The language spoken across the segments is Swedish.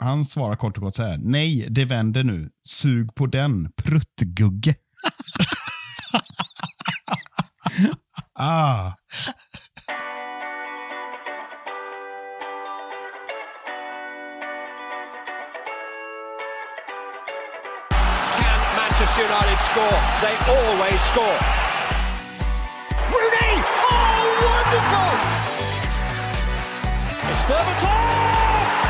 han svarar kort och gott så här. Nej, det vänder nu. Sug på den, pruttgugge. ah. Can Manchester United score? They always score. Rooney! Oh, wonderful! It's Berbatov!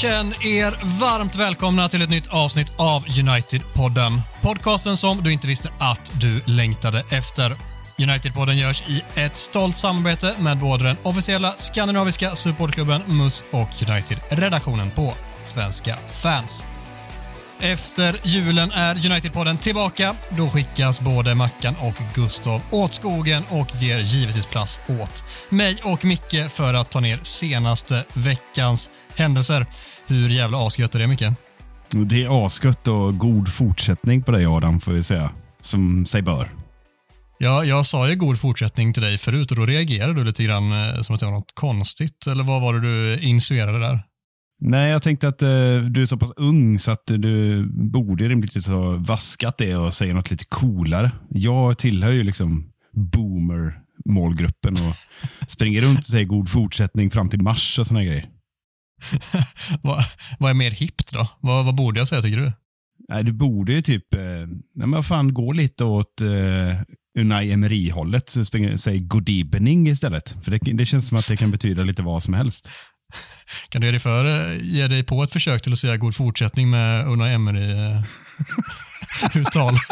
Känn er varmt välkomna till ett nytt avsnitt av United-podden. Podcasten som du inte visste att du längtade efter. United-podden görs i ett stolt samarbete med både den officiella skandinaviska supportklubben MUS och United-redaktionen på Svenska fans. Efter julen är United-podden tillbaka. Då skickas både Mackan och Gustav åt skogen och ger givetvis plats åt mig och Micke för att ta ner senaste veckans händelser. Hur jävla asgött är det Micke? Det är asgött och god fortsättning på dig Adam, får vi säga. Som sig bör. Ja, jag sa ju god fortsättning till dig förut och då reagerade du lite grann eh, som att det var något konstigt. Eller vad var det du insinuerade där? Nej, jag tänkte att eh, du är så pass ung så att du borde rimligtvis ha vaskat det och säga något lite coolare. Jag tillhör ju liksom boomer-målgruppen och springer runt och säger god fortsättning fram till mars och såna grejer. vad, vad är mer hippt då? Vad, vad borde jag säga tycker du? Nej, du borde ju typ, eh, nej men fan gå lite åt eh, Unai Emery-hållet. Säg good evening istället. För det, det känns som att det kan betyda lite vad som helst. Kan du ge dig, för, eh, ge dig på ett försök till att säga god fortsättning med Unai Emery-uttal?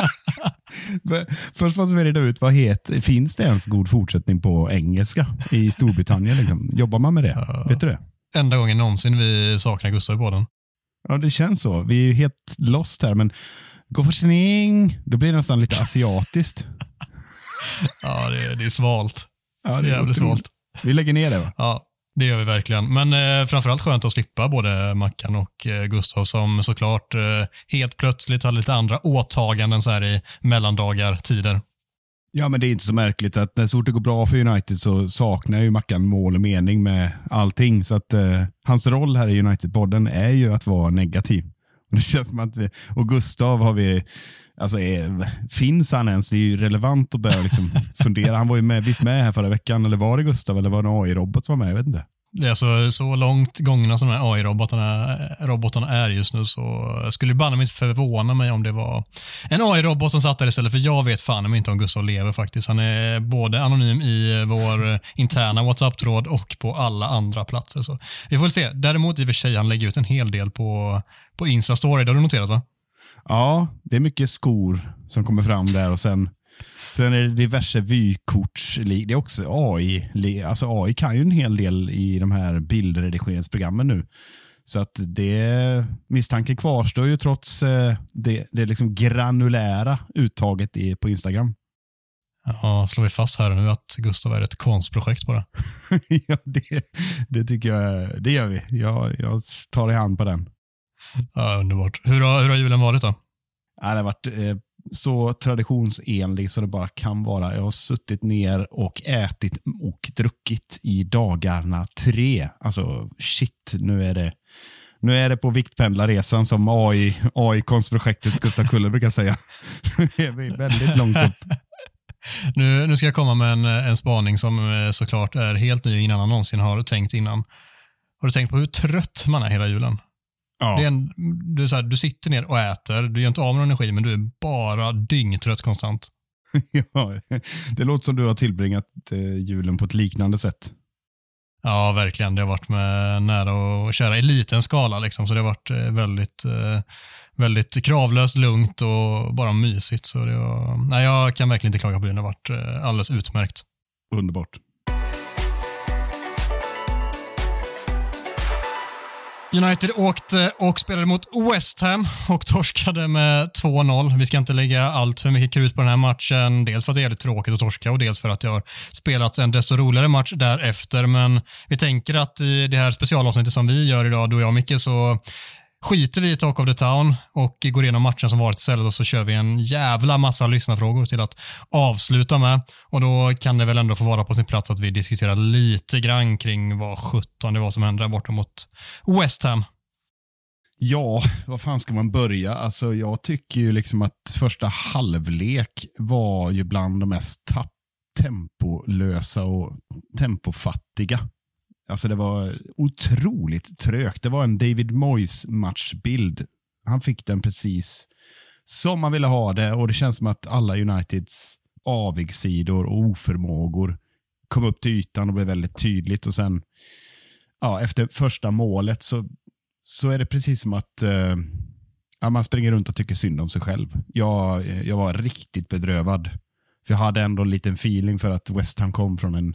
Först måste vi reda ut, vad heter, finns det ens god fortsättning på engelska i Storbritannien? Liksom? Jobbar man med det? Vet du det? Enda gången någonsin vi saknar Gustav på den. Ja, det känns så. Vi är ju helt lost här, men god fortsättning, då blir det nästan lite asiatiskt. Ja, det, är- det är svalt. Ja, Det är jävligt svalt. Vi lägger ner det va? Ja, det gör vi verkligen. Men eh, framförallt skönt att slippa både Mackan och eh, Gustav som såklart eh, helt plötsligt hade lite andra åtaganden så här i mellandagar, tider. Ja, men det är inte så märkligt att när så fort det går bra för United så saknar ju Mackan mål och mening med allting. Så att eh, hans roll här i United-podden är ju att vara negativ. Och det känns som att vi, och Gustav har vi, alltså är, finns han ens? Det är ju relevant att börja liksom fundera. Han var ju med, visst med här förra veckan, eller var det Gustav eller var det en AI-robot som var med? Jag vet inte. Det är alltså så långt gångna som de här AI-robotarna robotarna är just nu så skulle banne mig inte förvåna mig om det var en AI-robot som satt där istället för jag vet fan inte om Gustav lever faktiskt. Han är både anonym i vår interna WhatsApp-tråd och på alla andra platser. Så vi får väl se. Däremot i och för sig, han lägger ut en hel del på, på Insta-story. Det har du noterat va? Ja, det är mycket skor som kommer fram där och sen, sen är det diverse vykorts. Det är också AI. Alltså AI kan ju en hel del i de här bildredigeringsprogrammen nu. Så att det, misstanken kvarstår ju trots eh, det, det liksom granulära uttaget i, på Instagram. Ja, slår vi fast här nu att Gustav är ett konstprojekt bara. ja, det, det tycker jag, det gör vi. Jag, jag tar i hand på den. Ja, underbart. Hur har, hur har julen varit då? Ja, det har varit eh, så traditionsenlig som det bara kan vara. Jag har suttit ner och ätit och druckit i dagarna tre. Alltså shit, nu är det, nu är det på viktpendlarresan som AI, AI-konstprojektet Gustav Kuller brukar säga. Nu är vi väldigt långt upp. Nu, nu ska jag komma med en, en spaning som eh, såklart är helt ny innan man någonsin har tänkt innan. Har du tänkt på hur trött man är hela julen? Ja. Det är en, du, är så här, du sitter ner och äter, du gör inte av med någon energi, men du är bara dyngtrött konstant. ja, det låter som du har tillbringat eh, julen på ett liknande sätt. Ja, verkligen. Det har varit med nära och kära i liten skala, liksom, så det har varit eh, väldigt, eh, väldigt kravlöst, lugnt och bara mysigt. Så det var, nej, jag kan verkligen inte klaga på det. Det har varit alldeles utmärkt. Underbart. United åkte och spelade mot West Ham och torskade med 2-0. Vi ska inte lägga allt för mycket krut på den här matchen. Dels för att det är lite tråkigt att torska och dels för att det har spelats en desto roligare match därefter. Men vi tänker att i det här specialavsnittet som vi gör idag, du och jag Micke, så skiter vi i Talk of the Town och går igenom matchen som varit istället och så kör vi en jävla massa lyssnarfrågor till att avsluta med. Och då kan det väl ändå få vara på sin plats att vi diskuterar lite grann kring vad 17 det var som hände där borta mot West Ham. Ja, var fan ska man börja? Alltså, jag tycker ju liksom att första halvlek var ju bland de mest tapp tempolösa och tempofattiga Alltså det var otroligt trögt. Det var en David Moyes matchbild. Han fick den precis som man ville ha det och det känns som att alla Uniteds avigsidor och oförmågor kom upp till ytan och blev väldigt tydligt. Och sen ja, efter första målet så, så är det precis som att eh, ja, man springer runt och tycker synd om sig själv. Jag, jag var riktigt bedrövad för jag hade ändå en liten feeling för att West Ham kom från en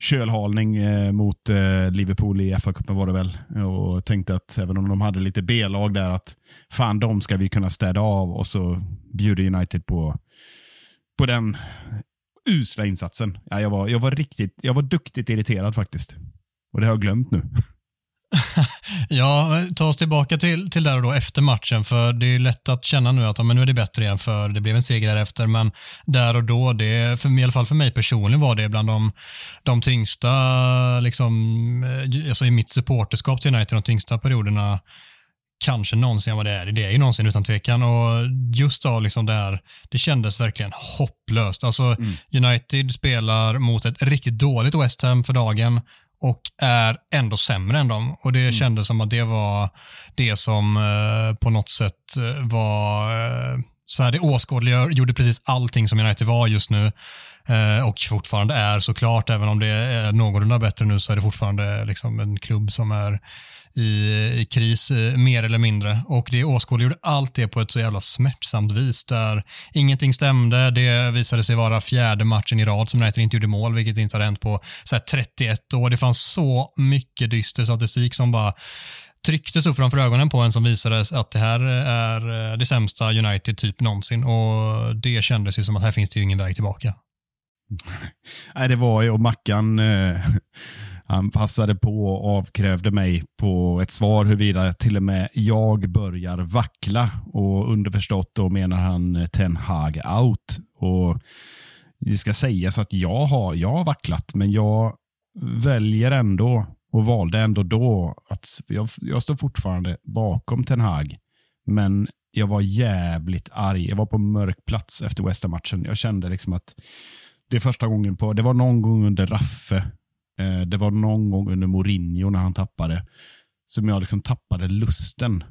kölhalning eh, mot eh, Liverpool i FA-cupen var det väl. Och tänkte att även om de hade lite B-lag där, att fan de ska vi kunna städa av och så bjuder United på, på den usla insatsen. Ja, jag, var, jag var riktigt, jag var duktigt irriterad faktiskt. Och det har jag glömt nu. ja, ta oss tillbaka till, till där och då efter matchen, för det är lätt att känna nu att ja, men nu är det bättre igen, för det blev en seger därefter, men där och då, det, för, i alla fall för mig personligen var det bland de, de tyngsta, liksom, eh, alltså i mitt supporterskap till United, de tyngsta perioderna kanske någonsin vad det är. Det är ju någonsin utan tvekan. Och just då, liksom där, det kändes verkligen hopplöst. Alltså, mm. United spelar mot ett riktigt dåligt West Ham för dagen och är ändå sämre än dem. Och det mm. kändes som att det var det som eh, på något sätt eh, var eh, så här, det åskådliggör, gjorde precis allting som United var just nu eh, och fortfarande är såklart, även om det är någorlunda bättre nu så är det fortfarande liksom en klubb som är i, i kris eh, mer eller mindre. Och det åskådliggjorde allt det på ett så jävla smärtsamt vis där ingenting stämde. Det visade sig vara fjärde matchen i rad som United inte gjorde mål, vilket inte hade hänt på så 31 år. Det fanns så mycket dyster statistik som bara trycktes upp framför ögonen på en som visade att det här är eh, det sämsta United typ någonsin och det kändes ju som att här finns det ju ingen väg tillbaka. Nej, det var ju, och Mackan, eh, han passade på och avkrävde mig på ett svar huruvida till och med jag börjar vackla. Och underförstått då menar han Ten Hag out. Och det ska sägas att jag har, jag har vacklat, men jag väljer ändå och valde ändå då att jag, jag står fortfarande bakom Ten Hag. Men jag var jävligt arg. Jag var på mörk plats efter West matchen Jag kände liksom att det är första gången på, det var någon gång under Raffe, Eh, det var någon gång under Mourinho när han tappade, som jag liksom tappade lusten.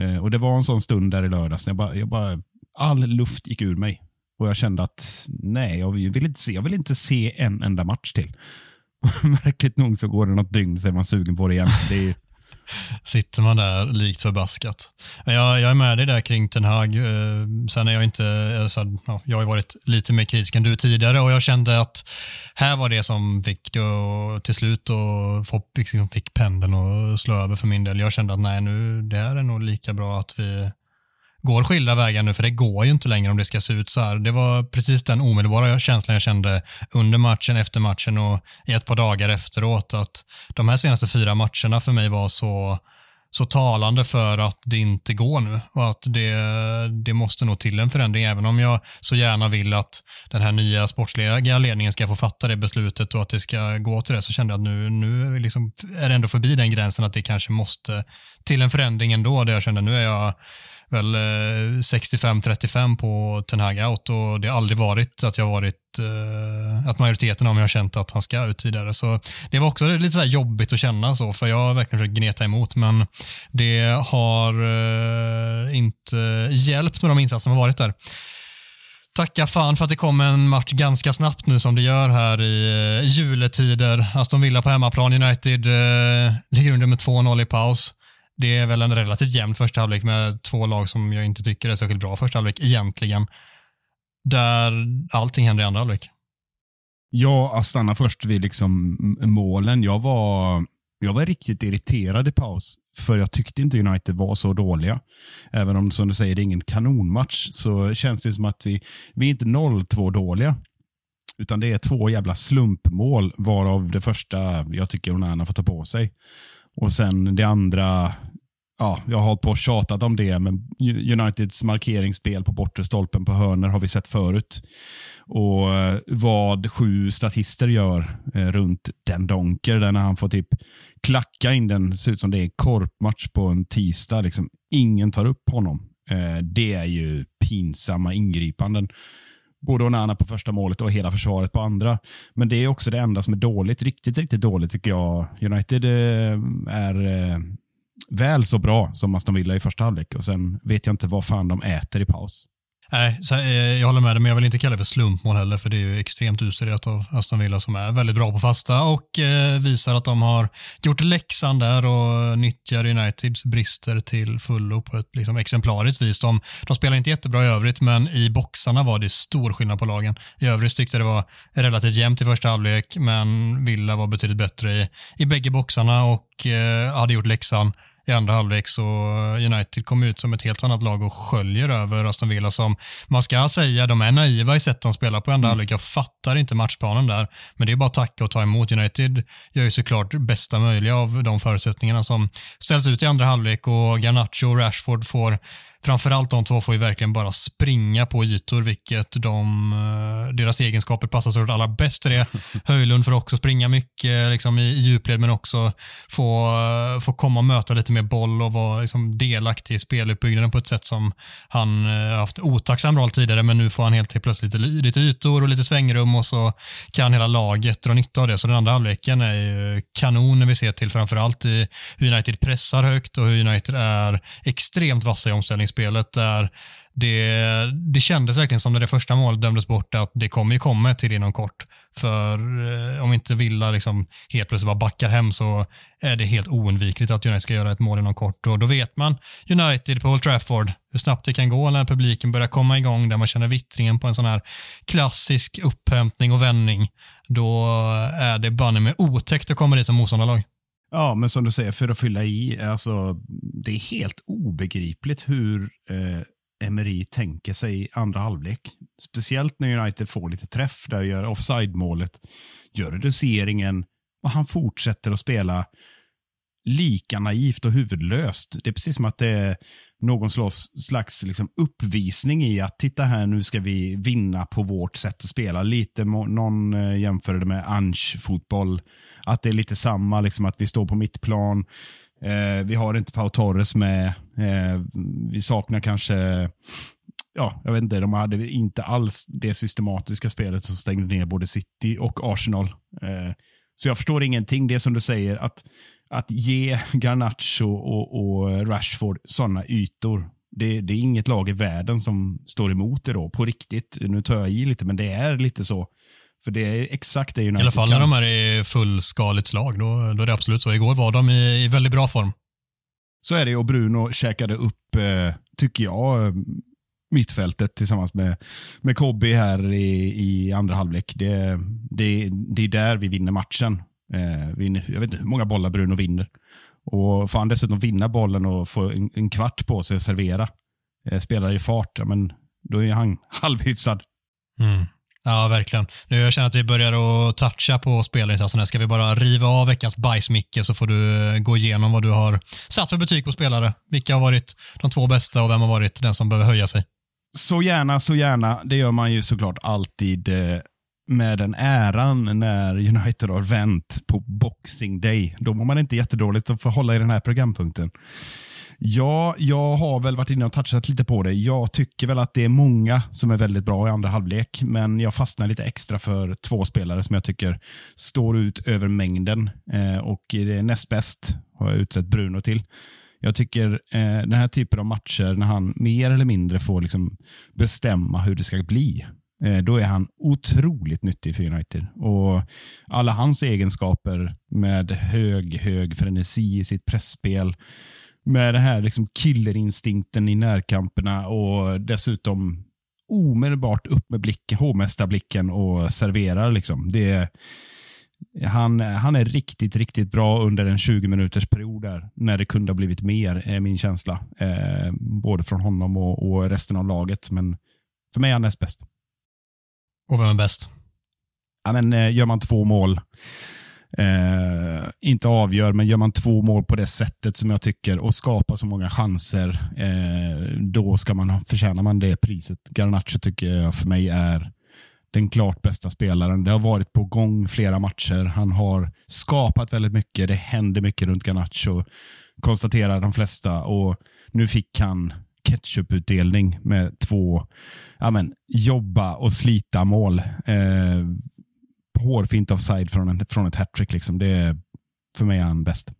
Eh, och Det var en sån stund där i lördags, när jag bara, jag bara, all luft gick ur mig. Och jag kände att nej, jag vill inte se, jag vill inte se en enda match till. Märkligt nog så går det något dygn så är man sugen på det igen. Det är, sitter man där likt förbaskat. Jag, jag är med dig där kring Ten Hag. Eh, sen är jag inte, eh, ja, jag har varit lite mer kritisk än du tidigare och jag kände att här var det som fick det och till slut och liksom fick pendeln att slå över för min del. Jag kände att nej, nu det här är nog lika bra att vi går skilda vägar nu, för det går ju inte längre om det ska se ut så här. Det var precis den omedelbara känslan jag kände under matchen, efter matchen och i ett par dagar efteråt. Att de här senaste fyra matcherna för mig var så, så talande för att det inte går nu och att det, det måste nog till en förändring. Även om jag så gärna vill att den här nya sportsliga ledningen ska få fatta det beslutet och att det ska gå till det, så kände jag att nu, nu liksom är det ändå förbi den gränsen att det kanske måste till en förändring ändå. Där jag kände nu är jag väl eh, 65-35 på Ten Hag out och det har aldrig varit att jag varit eh, att majoriteten av mig har känt att han ska ut tidigare. Så det var också lite så jobbigt att känna så, för jag har verkligen försökt gneta emot, men det har eh, inte hjälpt med de insatser som har varit där. Tacka fan för att det kom en match ganska snabbt nu som det gör här i juletider. Aston Villa på hemmaplan, United eh, ligger under med 2-0 i paus. Det är väl en relativt jämn första halvlek med två lag som jag inte tycker är särskilt bra första halvlek egentligen. Där allting händer i andra halvlek. Ja, att stanna först vid liksom målen. Jag var, jag var riktigt irriterad i paus, för jag tyckte inte United var så dåliga. Även om, som du säger, det är ingen kanonmatch, så känns det som att vi, vi är inte 0-2 dåliga. Utan det är två jävla slumpmål, varav det första jag tycker Onana får ta på sig. Och sen det andra, ja, jag har hållit på och tjatat om det, men Uniteds markeringsspel på bortre stolpen på hörner har vi sett förut. Och eh, vad sju statister gör eh, runt den donker, där när han får typ klacka in den, ser ut som det är korpmatch på en tisdag. Liksom. Ingen tar upp honom. Eh, det är ju pinsamma ingripanden. Både Onana på första målet och hela försvaret på andra. Men det är också det enda som är dåligt. Riktigt, riktigt dåligt tycker jag. United är väl så bra som Aston Villa i första halvlek och sen vet jag inte vad fan de äter i paus. Nej, så, eh, jag håller med dig, men jag vill inte kalla det för slumpmål heller, för det är ju extremt uselt av Aston Villa som är väldigt bra på fasta och eh, visar att de har gjort läxan där och nyttjar Uniteds brister till fullo på ett liksom, exemplariskt vis. De, de spelar inte jättebra i övrigt, men i boxarna var det stor skillnad på lagen. I övrigt tyckte jag det var relativt jämnt i första halvlek, men Villa var betydligt bättre i, i bägge boxarna och eh, hade gjort läxan i andra halvlek så United kom ut som ett helt annat lag och sköljer över Aston Villa som man ska säga, de är naiva i sättet de spelar på andra mm. halvlek. Jag fattar inte matchplanen där, men det är bara att tacka och ta emot. United gör ju såklart bästa möjliga av de förutsättningarna som ställs ut i andra halvlek och Garnacho och Rashford får framförallt de två får ju verkligen bara springa på ytor, vilket de, eh, deras egenskaper passar såklart allra bäst till det. Höjlund får också springa mycket liksom, i, i djupled, men också få, eh, få komma och möta lite mer boll och vara liksom, delaktig i speluppbyggnaden på ett sätt som han eh, haft otacksam roll tidigare, men nu får han helt plötsligt lite, lite ytor och lite svängrum och så kan hela laget dra nytta av det. Så den andra halvleken är ju kanon när vi ser till framförallt i hur United pressar högt och hur United är extremt vassa i omställning spelet där det, det kändes verkligen som när det första målet dömdes bort att det kommer ju komma till inom kort. För eh, om inte Villa liksom helt plötsligt bara backar hem så är det helt oundvikligt att United ska göra ett mål inom kort. Och då vet man United på Old Trafford, hur snabbt det kan gå när publiken börjar komma igång, där man känner vittringen på en sån här klassisk upphämtning och vändning. Då är det banne med otäckt att komma dit som motståndarlag. Ja, men som du säger, för att fylla i, alltså, det är helt obegripligt hur eh, Emery tänker sig andra halvlek. Speciellt när United får lite träff, där gör offside-målet, gör reduceringen och han fortsätter att spela lika naivt och huvudlöst. Det är precis som att det är någon slags, slags liksom uppvisning i att titta här, nu ska vi vinna på vårt sätt att spela. Lite, någon eh, jämförde det med Ange-fotboll att det är lite samma, liksom att vi står på mittplan. Eh, vi har inte Pau Torres med. Eh, vi saknar kanske, ja, jag vet inte, de hade inte alls det systematiska spelet som stängde ner både City och Arsenal. Eh, så jag förstår ingenting. Det är som du säger, att, att ge Garnacho och, och Rashford sådana ytor. Det, det, är inget lag i världen som står emot det då, på riktigt. Nu tar jag i lite, men det är lite så. För det är exakt det United I alla fall när de är i fullskaligt slag, då, då är det absolut så. Igår var de i, i väldigt bra form. Så är det och Bruno käkade upp, eh, tycker jag, mittfältet tillsammans med, med Kobby här i, i andra halvlek. Det, det, det är där vi vinner matchen. Eh, vi, jag vet inte hur många bollar Bruno vinner. Och får han dessutom vinna bollen och få en, en kvart på sig att servera, eh, spelar i fart, ja, men då är han halvhyfsad. Mm. Ja, verkligen. Nu jag känner att vi börjar att toucha på spelarinsatserna. Ska vi bara riva av veckans bajs, Micke, så får du eh, gå igenom vad du har satt för betyg på spelare. Vilka har varit de två bästa och vem har varit den som behöver höja sig? Så gärna, så gärna. Det gör man ju såklart alltid eh, med den äran när United har vänt på Boxing Day. Då mår man inte jättedåligt att få hålla i den här programpunkten. Ja, jag har väl varit inne och touchat lite på det. Jag tycker väl att det är många som är väldigt bra i andra halvlek, men jag fastnar lite extra för två spelare som jag tycker står ut över mängden. Eh, och det näst bäst har jag utsett Bruno till. Jag tycker eh, den här typen av matcher, när han mer eller mindre får liksom bestämma hur det ska bli, eh, då är han otroligt nyttig för United. Och Alla hans egenskaper med hög, hög frenesi i sitt pressspel med den här liksom killerinstinkten i närkamperna och dessutom omedelbart upp med blicken, hovmästarblicken och serverar. Liksom. Det, han, han är riktigt, riktigt bra under en 20 minuters period där, när det kunde ha blivit mer, är min känsla. Eh, både från honom och, och, resten av laget, men för mig är han näst bäst. Och vem är bäst? Ja, men, eh, gör man två mål, eh, inte avgör, men gör man två mål på det sättet som jag tycker och skapar så många chanser, eh, då ska man, förtjänar man det priset. Garnacho tycker jag för mig är den klart bästa spelaren. Det har varit på gång flera matcher. Han har skapat väldigt mycket. Det händer mycket runt Garnacho, konstaterar de flesta. Och Nu fick han ketchuputdelning med två ja, men, jobba och slita mål. Eh, hårfint offside från, en, från ett hattrick. Liksom. Det för mig är han bäst.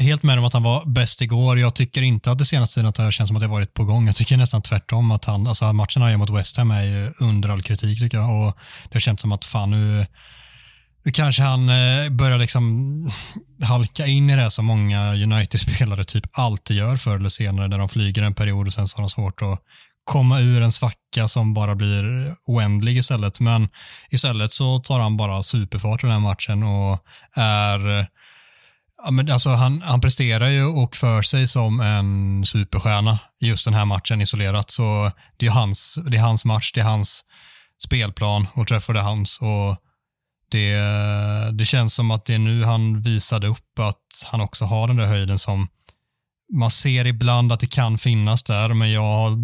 Helt med om att han var bäst igår. Jag tycker inte att det senaste tiden att det känns som att det varit på gång. Jag tycker nästan tvärtom. att han, alltså Matchen han gör mot West Ham är ju under all kritik tycker jag. Och Det känns som att fan nu, nu kanske han eh, börjar liksom halka in i det som många United-spelare typ alltid gör förr eller senare. Där de flyger en period och sen så har de svårt att komma ur en svacka som bara blir oändlig istället. Men istället så tar han bara superfart i den här matchen och är Ja, men alltså han, han presterar ju och för sig som en superstjärna i just den här matchen isolerat. Så det är hans, det är hans match, det är hans spelplan och träffar det hans. Och det, det känns som att det är nu han visade upp att han också har den där höjden som man ser ibland att det kan finnas där, men jag har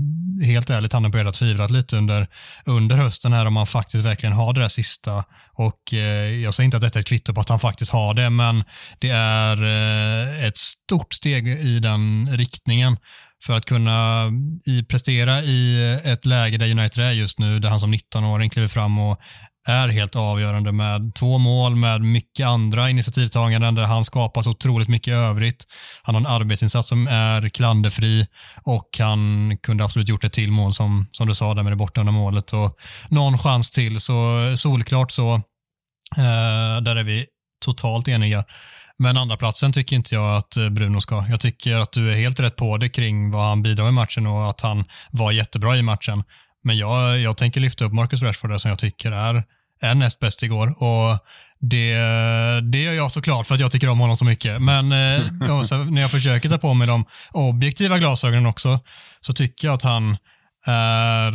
helt ärligt handen på hjärtat tvivlat lite under, under hösten här om han faktiskt verkligen har det där sista. Och eh, jag säger inte att detta är ett kvitto på att han faktiskt har det, men det är eh, ett stort steg i den riktningen för att kunna i, prestera i ett läge där United är just nu, där han som 19-åring kliver fram och är helt avgörande med två mål, med mycket andra initiativtaganden där han skapar så otroligt mycket övrigt. Han har en arbetsinsats som är klanderfri och han kunde absolut gjort ett till mål som, som du sa där med det bortdömda målet och någon chans till. Så solklart så, eh, där är vi totalt eniga. Men andra platsen tycker inte jag att Bruno ska. Jag tycker att du är helt rätt på det kring vad han bidrar i matchen och att han var jättebra i matchen. Men jag, jag tänker lyfta upp Marcus Rashford som jag tycker är, är näst bäst igår. Och det, det gör jag såklart för att jag tycker om honom så mycket. Men eh, när jag försöker ta på mig de objektiva glasögonen också så tycker jag att han är,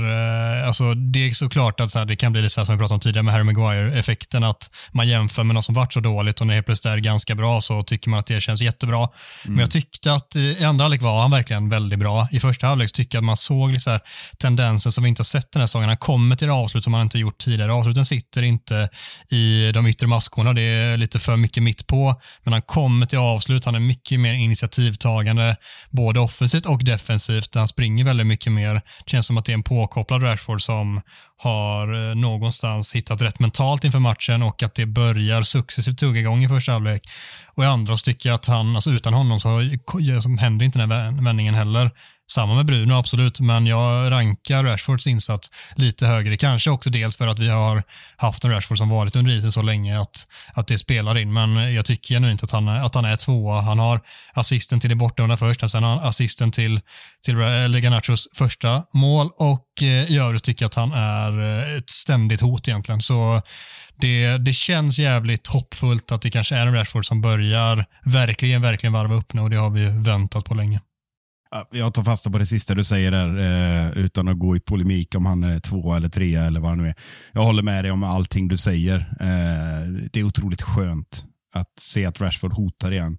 eh, alltså det är såklart att så här, det kan bli lite så som vi pratade om tidigare med Harry Maguire-effekten, att man jämför med något som varit så dåligt och när helt plötsligt är ganska bra så tycker man att det känns jättebra. Mm. Men jag tyckte att i andra halvlek var han verkligen väldigt bra. I första halvlek tycker jag att man såg liksom här, tendensen som vi inte har sett den här säsongen. Han kommer till det avslut som han inte gjort tidigare. Avsluten sitter inte i de yttre maskorna, det är lite för mycket mitt på, men han kommer till avslut. Han är mycket mer initiativtagande, både offensivt och defensivt. Han springer väldigt mycket mer känns som att det är en påkopplad Rashford som har eh, någonstans hittat rätt mentalt inför matchen och att det börjar successivt tugga igång i första halvlek. Och i andra så tycker jag att han, alltså utan honom så, så händer inte den här vändningen heller. Samma med Bruno, absolut, men jag rankar Rashfords insats lite högre. Kanske också dels för att vi har haft en Rashford som varit under isen så länge att, att det spelar in, men jag tycker genuint att han, att han är tvåa. Han har assisten till det bortdömda först, sen har han assisten till, till eh, Leganachos första mål och eh, i övrigt tycker jag att han är eh, ett ständigt hot egentligen. Så det, det känns jävligt hoppfullt att det kanske är en Rashford som börjar verkligen, verkligen varva upp nu och det har vi väntat på länge. Jag tar fasta på det sista du säger där, eh, utan att gå i polemik om han är två eller tre eller vad han nu är. Jag håller med dig om allting du säger. Eh, det är otroligt skönt att se att Rashford hotar igen.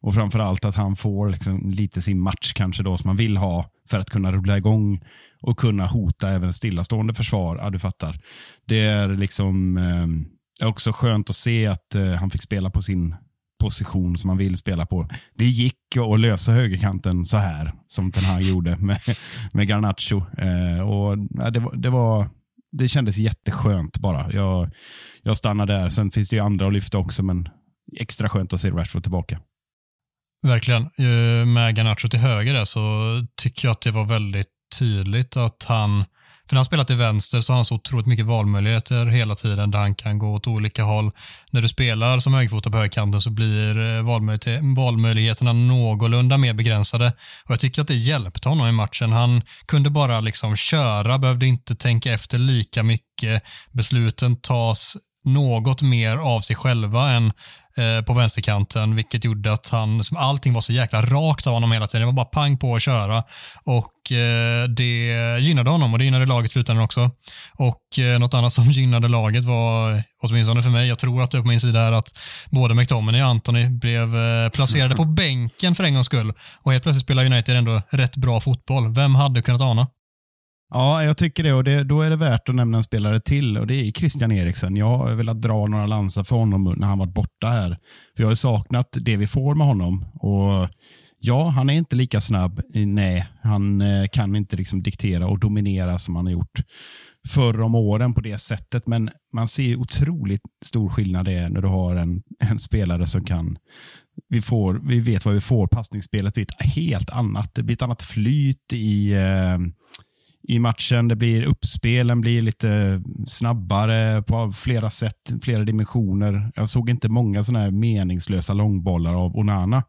Och framförallt att han får liksom lite sin match kanske då som man vill ha för att kunna rulla igång och kunna hota även stillastående försvar. Ja, du fattar. Det är liksom eh, också skönt att se att eh, han fick spela på sin position som man vill spela på. Det gick att lösa högerkanten så här, som den här gjorde med, med Garnacho. Eh, och, ja, det, det, var, det kändes jätteskönt bara. Jag, jag stannar där. Sen finns det ju andra att lyfta också, men extra skönt att se Rashford tillbaka. Verkligen. Eh, med Garnacho till höger där så tycker jag att det var väldigt tydligt att han för när han spelar till vänster så har han så otroligt mycket valmöjligheter hela tiden där han kan gå åt olika håll. När du spelar som högerfotad på högerkanten så blir eh, valmöjligheterna någorlunda mer begränsade. Och Jag tycker att det hjälpte honom i matchen. Han kunde bara liksom köra, behövde inte tänka efter lika mycket. Besluten tas något mer av sig själva än eh, på vänsterkanten, vilket gjorde att han, allting var så jäkla rakt av honom hela tiden. Det var bara pang på att köra och eh, det gynnade honom och det gynnade laget i slutändan också. Och eh, något annat som gynnade laget var, åtminstone för mig, jag tror att det är på min sida är att både McTominay och Anthony blev eh, placerade på bänken för en gångs skull och helt plötsligt spelar United ändå rätt bra fotboll. Vem hade kunnat ana? Ja, jag tycker det och det, då är det värt att nämna en spelare till och det är Christian Eriksen. Jag har velat dra några lansar för honom när han varit borta här. För Jag har saknat det vi får med honom. Och Ja, han är inte lika snabb. Nej, han eh, kan inte liksom diktera och dominera som han har gjort förr om åren på det sättet. Men man ser otroligt stor skillnad det när du har en, en spelare som kan vi, får, vi vet vad vi får. Passningsspelet blir ett helt annat. Det blir ett annat flyt i, eh, i matchen. Det blir uppspelen blir lite snabbare på flera sätt, flera dimensioner. Jag såg inte många sådana här meningslösa långbollar av Onana.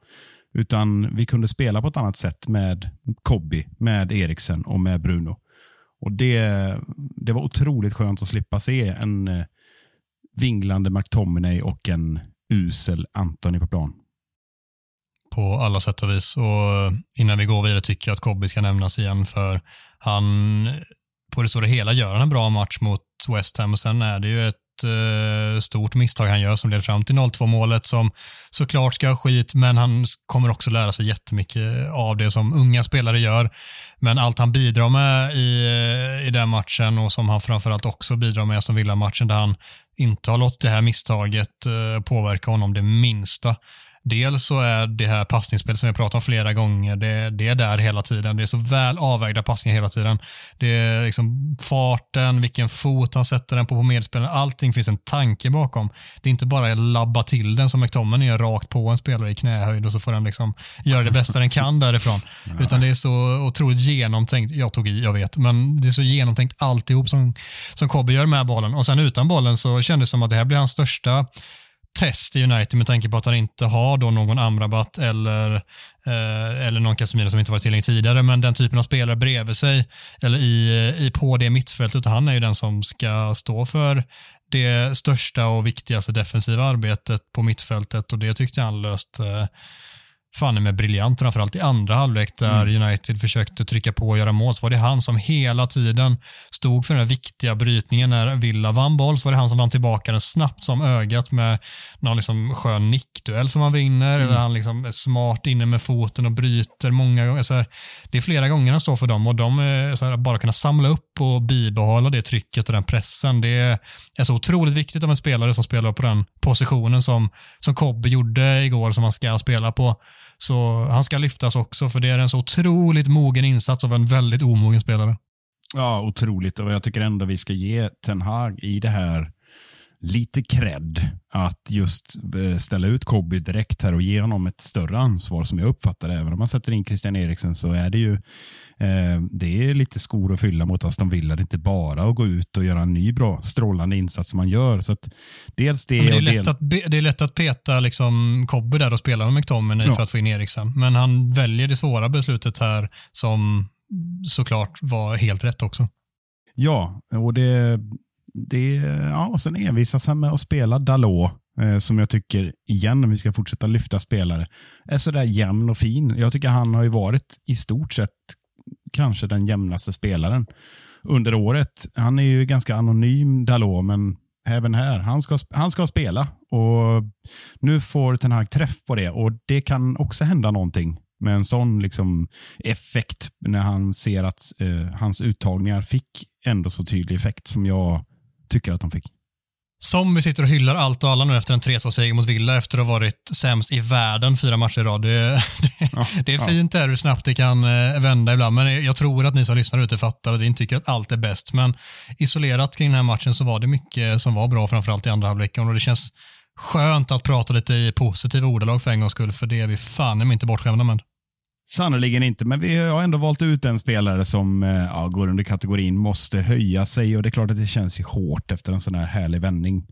Utan vi kunde spela på ett annat sätt med Kobi, med Eriksen och med Bruno. Och det, det var otroligt skönt att slippa se en eh, vinglande McTominay och en usel Anthony på plan. På alla sätt och vis. Och eh, innan vi går vidare tycker jag att Kobi ska nämnas igen för han på det stora hela gör han en bra match mot West Ham och sen är det ju ett eh, stort misstag han gör som leder fram till 0-2 målet som såklart ska ha skit men han kommer också lära sig jättemycket av det som unga spelare gör. Men allt han bidrar med i, eh, i den matchen och som han framförallt också bidrar med som Villa-matchen där han inte har låtit det här misstaget eh, påverka honom det minsta. Dels så är det här passningsspelet som vi pratat om flera gånger, det, det, är där hela tiden. Det är så väl avvägda passningar hela tiden. Det är liksom farten, vilken fot han sätter den på på medspelaren. Allting finns en tanke bakom. Det är inte bara att labba till den som McTominay gör rakt på en spelare i knähöjd och så får den liksom göra det bästa den kan därifrån. Ja. Utan det är så otroligt genomtänkt. Jag tog i, jag vet, men det är så genomtänkt alltihop som, som Kobbe gör med bollen. Och sen utan bollen så kändes det som att det här blir hans största test i United med tanke på att han inte har då någon Amrabat eller, eh, eller någon Casemiro som inte varit tillgänglig tidigare, men den typen av spelare bredvid sig eller i, i på det mittfältet, han är ju den som ska stå för det största och viktigaste defensiva arbetet på mittfältet. Och det tyckte jag han löst eh, fan med briljant, framförallt i andra halvlek där mm. United försökte trycka på och göra mål, så var det han som hela tiden stod för den här viktiga brytningen när Villa vann boll, så var det han som vann tillbaka den snabbt som ögat med någon liksom skön nickduell som han vinner, mm. eller han liksom är smart inne med foten och bryter många gånger. Så här, det är flera gånger han står för dem och de är så här, bara kunna samla upp och bibehålla det trycket och den pressen. Det är så otroligt viktigt av en spelare som spelar på den positionen som, som Kobbe gjorde igår, som han ska spela på. Så han ska lyftas också, för det är en så otroligt mogen insats av en väldigt omogen spelare. Ja, otroligt. Och jag tycker ändå vi ska ge Ten Hag i det här lite cred att just eh, ställa ut Kobby direkt här och ge honom ett större ansvar som jag uppfattar det. Även om man sätter in Christian Eriksen så är det ju eh, det är lite skor att fylla mot Aston Villa. Det är inte bara att gå ut och göra en ny bra strålande insats som man gör. Så att dels det, det, är, lätt del... att, det är lätt att peta liksom Kobby där och spela med McTominay ja. för att få in Eriksen. Men han väljer det svåra beslutet här som såklart var helt rätt också. Ja, och det det, ja, och sen envisas han med att spela Dalot, eh, som jag tycker, igen, om vi ska fortsätta lyfta spelare, är sådär jämn och fin. Jag tycker han har ju varit i stort sett kanske den jämnaste spelaren under året. Han är ju ganska anonym Dalot, men även här, han ska, han ska spela. Och Nu får Ten Hag träff på det och det kan också hända någonting med en sån liksom effekt när han ser att eh, hans uttagningar fick ändå så tydlig effekt som jag tycker att de fick. Som vi sitter och hyllar allt och alla nu efter en 3-2-seger mot Villa efter att ha varit sämst i världen fyra matcher i rad. Det, det, ja, det är fint där hur snabbt det kan eh, vända ibland, men jag tror att ni som lyssnar ute fattar att vi inte tycker att allt är bäst. Men isolerat kring den här matchen så var det mycket som var bra, framförallt i andra halvleken och det känns skönt att prata lite i positiva ordalag för en gångs skull, för det är vi fan inte bortskämda med. Sannerligen inte, men vi har ändå valt ut en spelare som eh, ja, går under kategorin måste höja sig och det är klart att det känns ju hårt efter en sån här härlig vändning.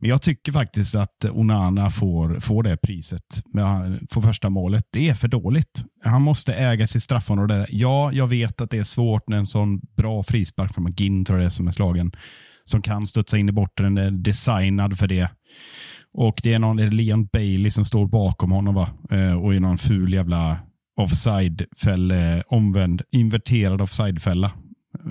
Men jag tycker faktiskt att Onana får, får det priset för första målet. Det är för dåligt. Han måste äga sitt straffområde. Ja, jag vet att det är svårt när en sån bra frispark från McGinn tror jag det är som är slagen som kan studsa in i bortre. Den är designad för det. Och det är någon, är Leon Bailey som står bakom honom va? Eh, och är någon ful jävla offside-fälla, omvänd, inverterad offside-fälla.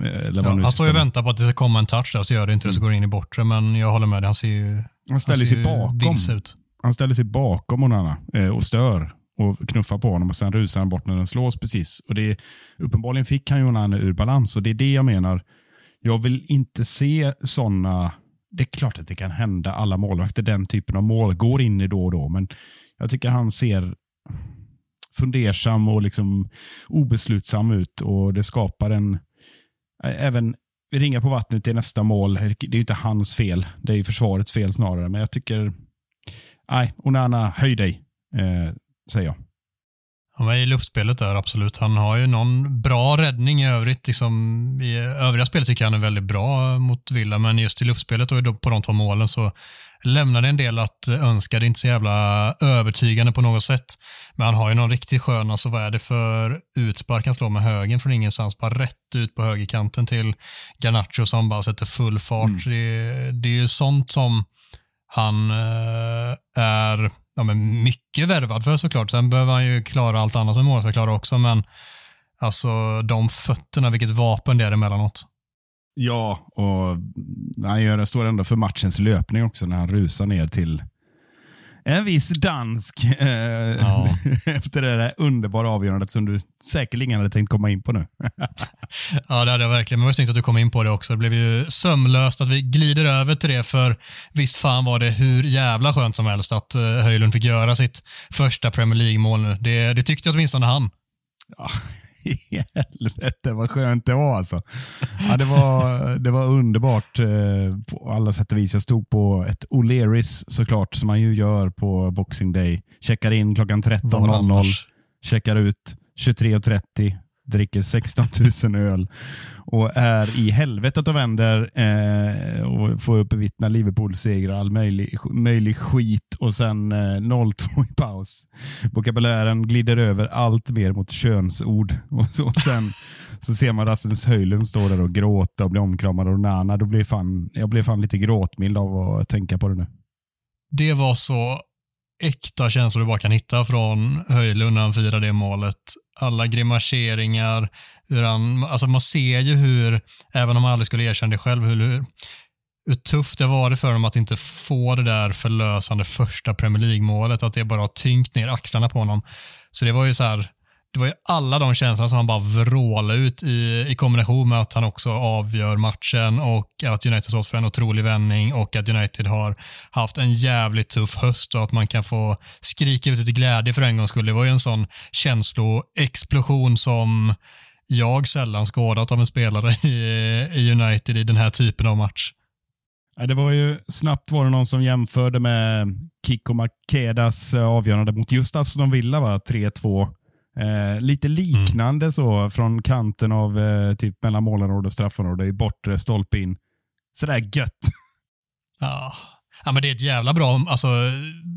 Eh, Ja, han står ju och väntar på att det ska komma en touch där, så gör det inte det, så går det in i bortre. Men jag håller med dig, han ser ju, Han ställer han sig bakom. ut. Han ställer sig bakom Onana eh, och stör och knuffar på honom och sen rusar han bort när den slås precis. Och det uppenbarligen fick han ju Onana ur balans och det är det jag menar. Jag vill inte se sådana... Det är klart att det kan hända alla målvakter, den typen av mål går in i då och då, men jag tycker han ser fundersam och liksom obeslutsam ut och det skapar en... Även ringa på vattnet i nästa mål, det är ju inte hans fel. Det är ju försvarets fel snarare, men jag tycker... Nej, Onana, höj dig, eh, säger jag. Ja, men I luftspelet där, absolut. Han har ju någon bra räddning i övrigt. Liksom, I övriga spel tycker jag han är väldigt bra mot Villa, men just i luftspelet och på de två målen så lämnar det en del att önska. Det är inte så jävla övertygande på något sätt. Men han har ju någon riktigt skön, alltså vad är det för utspark han slår med högen från ingenstans, bara rätt ut på högerkanten till Garnacho som bara sätter full fart. Det, det är ju sånt som han eh, är ja, men mycket värvad för såklart. Sen behöver han ju klara allt annat som mål ska klara också, men alltså de fötterna, vilket vapen det är emellanåt. Ja, och han gör, står ändå för matchens löpning också när han rusar ner till en viss dansk eh, Ja. efter det där underbara avgörandet som du säkerligen hade tänkt komma in på nu. Ja, det hade jag verkligen. Men det var snyggt att du kom in på det också. Det blev ju sömlöst att vi glider över till det, för visst fan var det hur jävla skönt som helst att uh, Höjlund fick göra sitt första Premier League-mål nu. Det, det tyckte åtminstone han. Ja, helvete vad skönt det var alltså. Ja, det, var, det var underbart eh, på alla sätt och vis. Jag stod på ett O'Learys såklart, som man ju gör på Boxing Day. Checkar in klockan Var 13.00. annars? checkar ut 23.30, dricker 16 000 öl och är i helvetet och vänder eh, och får upp bevittna Liverpools seger och all möjlig, möjlig skit och sen eh, 0-2 i paus. Vokabulären glider över allt mer mot könsord och, och sen så ser man Rasmus Höjlund stå där och gråta och bli omkramad av Nana. Då blir fan, jag blev fan lite gråtmild av att tänka på det nu. Det var så äkta känslor du bara kan hitta från Höjlund när han firar det målet. Alla grimaseringar, hur han, alltså man ser ju hur, även om han aldrig skulle erkänna det själv, hur, hur tufft det var för honom att inte få det där förlösande första Premier League-målet, att det bara har tyngt ner axlarna på honom. Så det var ju så här, det var ju alla de känslorna som han bara vrålade ut i, i kombination med att han också avgör matchen och att United stått för en otrolig vändning och att United har haft en jävligt tuff höst och att man kan få skrika ut lite glädje för en gångs skull. Det var ju en sån känsloexplosion som jag sällan skådat av en spelare i, i United i den här typen av match. Det var ju snabbt var det någon som jämförde med Kiko Makedas avgörande mot just Aston Villa, 3-2. Eh, lite liknande så från kanten av eh, typ mellan målområde och straffområde i bortre stolpe in. Sådär gött. Ja. ja, men det är ett jävla bra, alltså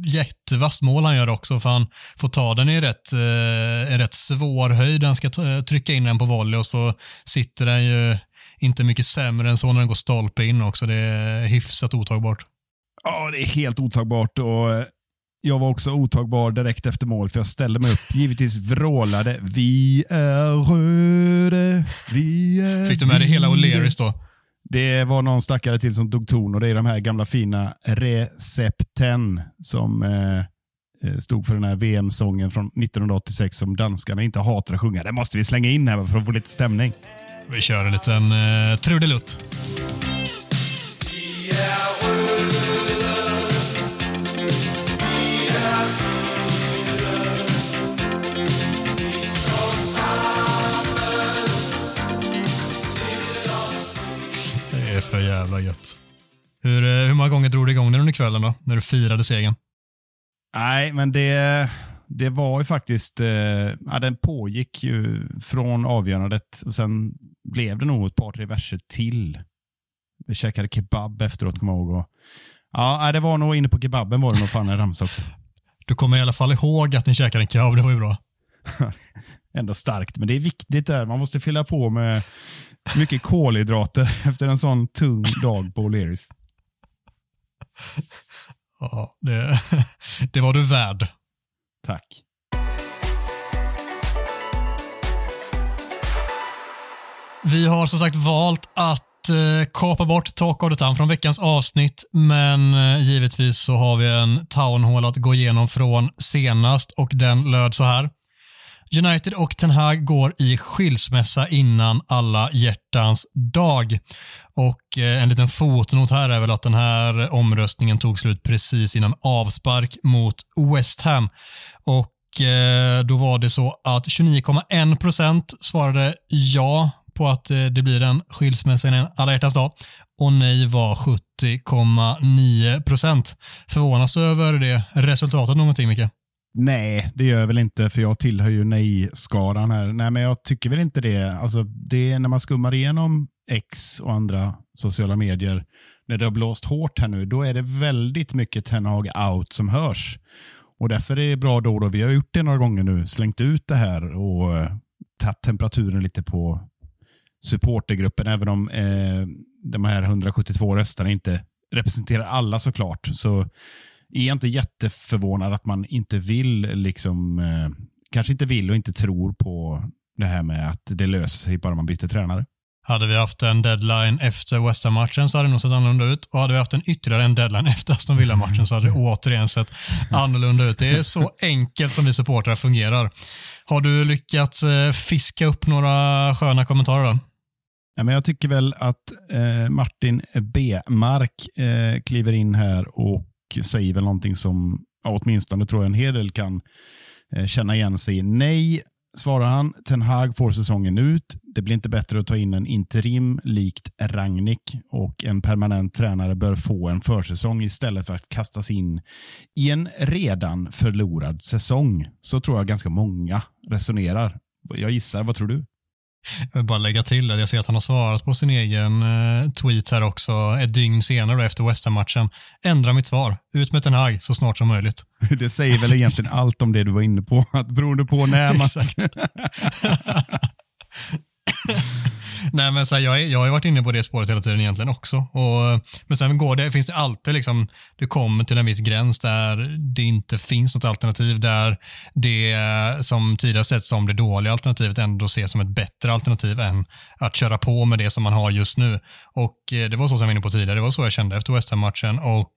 jättevasst mål han gör också, för han får ta den i rätt, eh, en rätt svår höjd. Han ska trycka in den på volley och så sitter den ju inte mycket sämre än så när den går stolpe in också. Det är hyfsat otagbart. Ja, det är helt otagbart och eh, jag var också otagbar direkt efter mål för jag ställde mig upp. Givetvis vrålade Vi är röda, vi är Fick du med dig hela vita." O'Learys då? Det var någon stackare till som tog ton och det är de här gamla fina recepten som eh, eh, stod för den här VM-sången från 1986 som danskarna inte hatar att sjunga. Det måste vi slänga in här för att få lite stämning. Vi kör en liten eh, trudelutt. Det för jävla gött. Hur, eh, hur många gånger drog du igång den under kvällen då, när du firade segern? Nej, men det, det var ju faktiskt, eh, ja, den pågick ju från avgörandet och sen blev det nog ett par, tre verser till. Vi käkade kebab efteråt, kommer jag ihåg. Och, ja, det var nog inne på kebaben var det nog fan en ramsa också. Du kommer i alla fall ihåg att ni käkade en kebab, det var ju bra. Ändå starkt, men det är viktigt där. Man måste fylla på med Mycket kolhydrater efter en sån tung dag på O'Learys. Ja, det, det var du värd. Tack. Vi har som sagt valt att eh, kapa bort Talk of the Town från veckans avsnitt, men eh, givetvis så har vi en Town Hall att gå igenom från senast och den löd så här. United och Ten Hag går i skilsmässa innan alla hjärtans dag. Och eh, en liten fotnot här är väl att den här omröstningen tog slut precis innan avspark mot West Ham. Och eh, då var det så att 29,1 procent svarade ja på att eh, det blir en skilsmässa innan alla hjärtans dag och nej var 70,9 procent. Förvånas du över det resultatet någonting, Micke? Nej, det gör jag väl inte, för jag tillhör ju nej-skaran här. Nej, men jag tycker väl inte det. Alltså, det är när man skummar igenom X och andra sociala medier, när det har blåst hårt här nu, då är det väldigt mycket Ten Hag out som hörs. Och därför är det bra då, då vi har gjort det några gånger nu, slängt ut det här och eh, tagit temperaturen lite på supportergruppen, även om eh, de här 172 rösterna inte representerar alla såklart. Så är jag inte jätteförvånad att man inte vill, liksom, eh, kanske inte vill och inte tror på det här med att det löser sig bara man byter tränare. Hade vi haft en deadline efter West Ham-matchen så hade det nog sett annorlunda ut. Och hade vi haft en ytterligare en deadline efter Aston Villa-matchen så hade det återigen sett annorlunda ut. Det är så enkelt som vi supportrar fungerar. Har du lyckats eh, fiska upp några sköna kommentarer då? Ja, men jag tycker väl att eh, Martin B. Mark eh, kliver in här och säger väl någonting som ja, åtminstone tror jag en hel del kan eh, känna igen sig i. Nej, svarar han. Ten Hag får säsongen ut. Det blir inte bättre att ta in en interim likt Rangnick och en permanent tränare bör få en försäsong istället för att kastas in i en redan förlorad säsong. Så tror jag ganska många resonerar. Jag gissar, vad tror du? Jag vill bara lägga till att jag ser att han har svarat på sin egen eh, tweet här också ett dygn senare efter West Ham-matchen. Ändra mitt svar. Ut med Ten Hag så snart som möjligt. Det säger väl egentligen allt om det du var inne på. Att beroende på när man... Nej, men så här, jag, jag har varit inne på det spåret hela tiden egentligen också. Och, men sen går det, finns det alltid liksom, du kommer till en viss gräns där det inte finns något alternativ, där det som tidigare sett som det dåliga alternativet ändå ses som ett bättre alternativ än att köra på med det som man har just nu. Och eh, det var så som jag var inne på tidigare, det var så jag kände efter West Ham-matchen och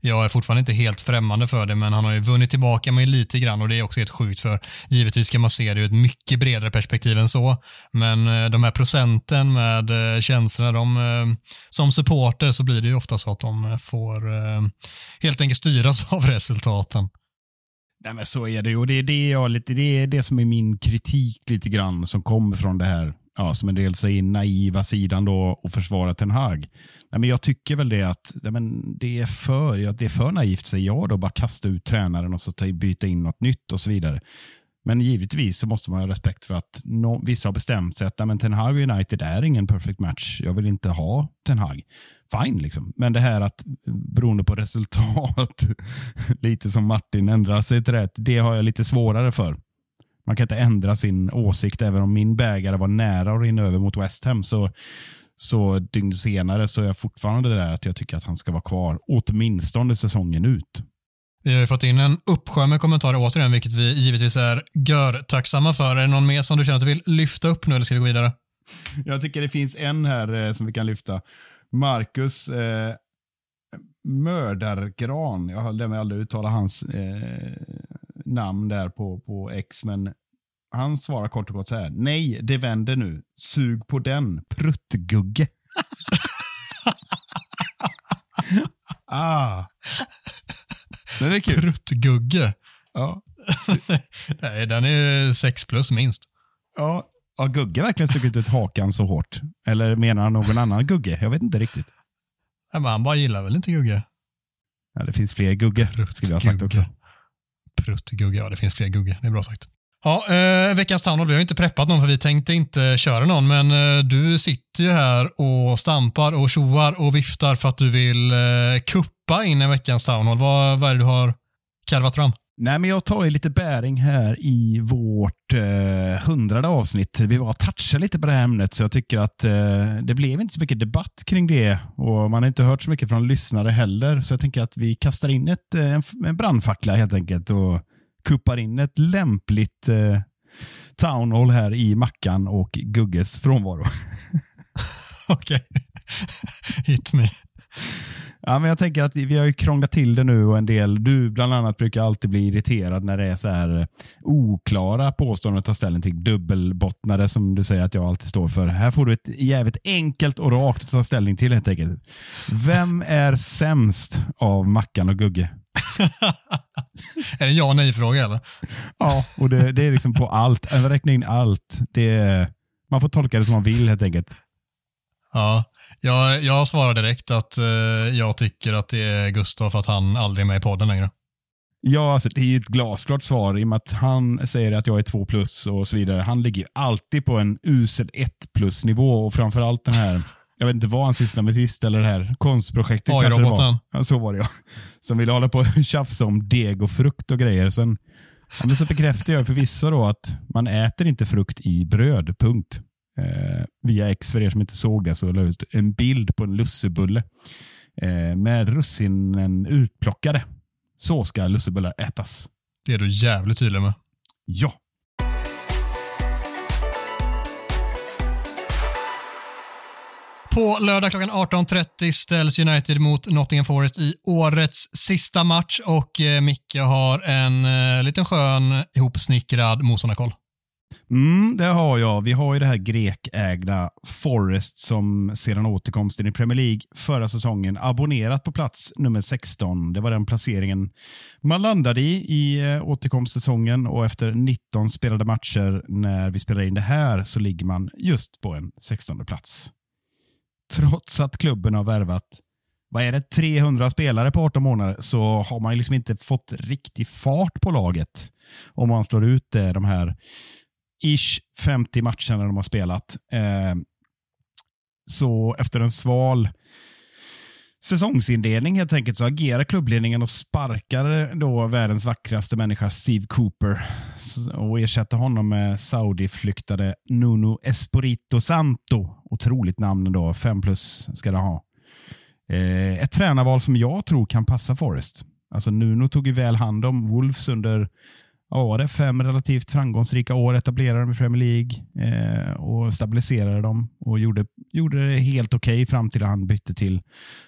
jag är fortfarande inte helt främmande för det, men han har ju vunnit tillbaka mig lite grann och det är också helt sjukt för givetvis ska man se det ur ett mycket bredare perspektiv än så, men eh, de här procenten med eh, känslorna, de, eh, som supporter så blir det ju ofta så att de eh, får helt enkelt styras av resultaten. Nej, men så är det ju. Det är det, jag, lite, det är det som är min kritik lite grann som kommer från det här ja, som en del säger, naiva sidan då och försvara Ten Hag. Nej, men jag tycker väl det att nej, men det, är för, ja, det är för naivt, säger jag då, bara kasta ut tränaren och så ta, byta in något nytt och så vidare. Men givetvis så måste man ha respekt för att no, vissa har bestämt sig att men Ten Hag United är ingen perfect match. Jag vill inte ha Ten Hag. Fine, liksom. men det här att beroende på resultat, lite som Martin ändrar sig till rätt, det har jag lite svårare för. Man kan inte ändra sin åsikt även om min bägare var nära att rinna över mot West Ham. Så, så dygn senare så är jag fortfarande där att jag tycker att han ska vara kvar åtminstone säsongen ut. Vi har fått in en uppsjö med kommentarer återigen, vilket vi givetvis är gör-tacksamma för. Är det någon mer som du känner att du vill lyfta upp nu eller ska vi gå vidare? Jag tycker det finns en här eh, som vi kan lyfta. Marcus eh, Mördargran. Jag har mig aldrig uttala hans eh, namn där på, på X, men han svarar kort och gott så här. Nej, det vänder nu. Sug på den, pruttgugge. ah. Den är kul. Pruttgugge. Ja. Nej, den är sex plus minst. Ja, har Gugge verkligen stuckit ut hakan så hårt? Eller menar han någon annan Gugge? Jag vet inte riktigt. Ja, men han bara gillar väl inte Gugge? Ja, det finns fler Gugge, skulle jag ha sagt också. Pruttgugge, ja det finns fler Gugge. Det är bra sagt. Ja, eh, veckans Townhall, vi har inte preppat någon för vi tänkte inte köra någon, men eh, du sitter ju här och stampar och tjoar och viftar för att du vill eh, kuppa in en veckans Townhall. Vad, vad är det du har karvat fram? Nej, men jag tar ju lite bäring här i vårt eh, hundrade avsnitt. Vi var touchade lite på det här ämnet, så jag tycker att eh, det blev inte så mycket debatt kring det och man har inte hört så mycket från lyssnare heller. Så jag tänker att vi kastar in ett, eh, en, en brandfackla helt enkelt och kuppar in ett lämpligt eh, townhall här i Mackan och Gugges frånvaro. Okej. Hit me. Ja, men jag tänker att vi har ju krånglat till det nu och en del, du bland annat brukar alltid bli irriterad när det är så här oklara påståenden att ta ställning till. Dubbelbottnade som du säger att jag alltid står för. Här får du ett jävligt enkelt och rakt att ta ställning till helt enkelt. Vem är sämst av Mackan och Gugge? är det ja och nej-fråga eller? Ja, och det, det är liksom på allt. Jag räknar in allt. Det är, man får tolka det som man vill helt enkelt. Ja, jag, jag svarar direkt att eh, jag tycker att det är Gustav för att han aldrig är med i podden längre. Ja, alltså, det är ju ett glasklart svar i och med att han säger att jag är två plus och så vidare. Han ligger alltid på en usel 1 plus nivå och framförallt den här jag vet inte vad han sysslar med sist, eller det här konstprojektet. AI-roboten. Ja, så var det ja. Som ville hålla på och tjafsa om deg och frukt och grejer. Sen ja, men så bekräftar jag för vissa då att man äter inte frukt i bröd, punkt. Eh, via X, för er som inte såg det, så la ut en bild på en lussebulle eh, med russinen utplockade. Så ska lussebullar ätas. Det är du jävligt tydlig med. Ja. På lördag klockan 18.30 ställs United mot Nottingham Forest i årets sista match och eh, Micke har en eh, liten skön ihopsnickrad motståndarkoll. Mm, det har jag. Vi har ju det här grekägda Forest som sedan återkomsten i Premier League förra säsongen abonnerat på plats nummer 16. Det var den placeringen man landade i i eh, återkomstsäsongen och efter 19 spelade matcher när vi spelar in det här så ligger man just på en 16 plats trots att klubben har värvat vad är det, 300 spelare på 18 månader så har man liksom inte fått riktig fart på laget. Om man slår ut eh, de här ish 50 matcher när de har spelat. Eh, så efter en sval säsongsinledning helt enkelt så agerar klubbledningen och sparkar då världens vackraste människa Steve Cooper och ersätter honom med Saudi-flyktade Nuno Esporito Santo. Otroligt namn då, fem plus ska det ha. Eh, ett tränarval som jag tror kan passa Forrest. Alltså Nuno tog ju väl hand om Wolves under vad var det, fem relativt framgångsrika år, etablerade dem i Premier League eh, och stabiliserade dem och gjorde, gjorde det helt okej okay fram till att han bytte till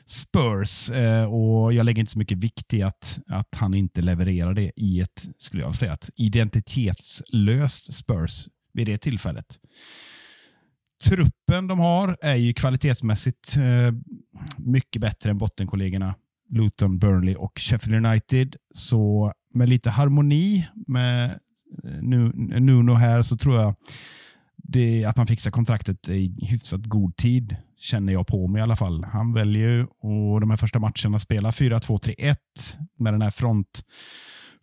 Spurs. Eh, och Jag lägger inte så mycket vikt i att, att han inte levererar det i ett, skulle jag säga, ett identitetslöst Spurs vid det tillfället. Truppen de har är ju kvalitetsmässigt eh, mycket bättre än bottenkollegorna Luton, Burnley och Sheffield United. Så med lite harmoni med eh, Nuno här så tror jag det, att man fixar kontraktet i hyfsat god tid, känner jag på mig i alla fall. Han väljer ju och de här första matcherna spela 4-2-3-1 med den här front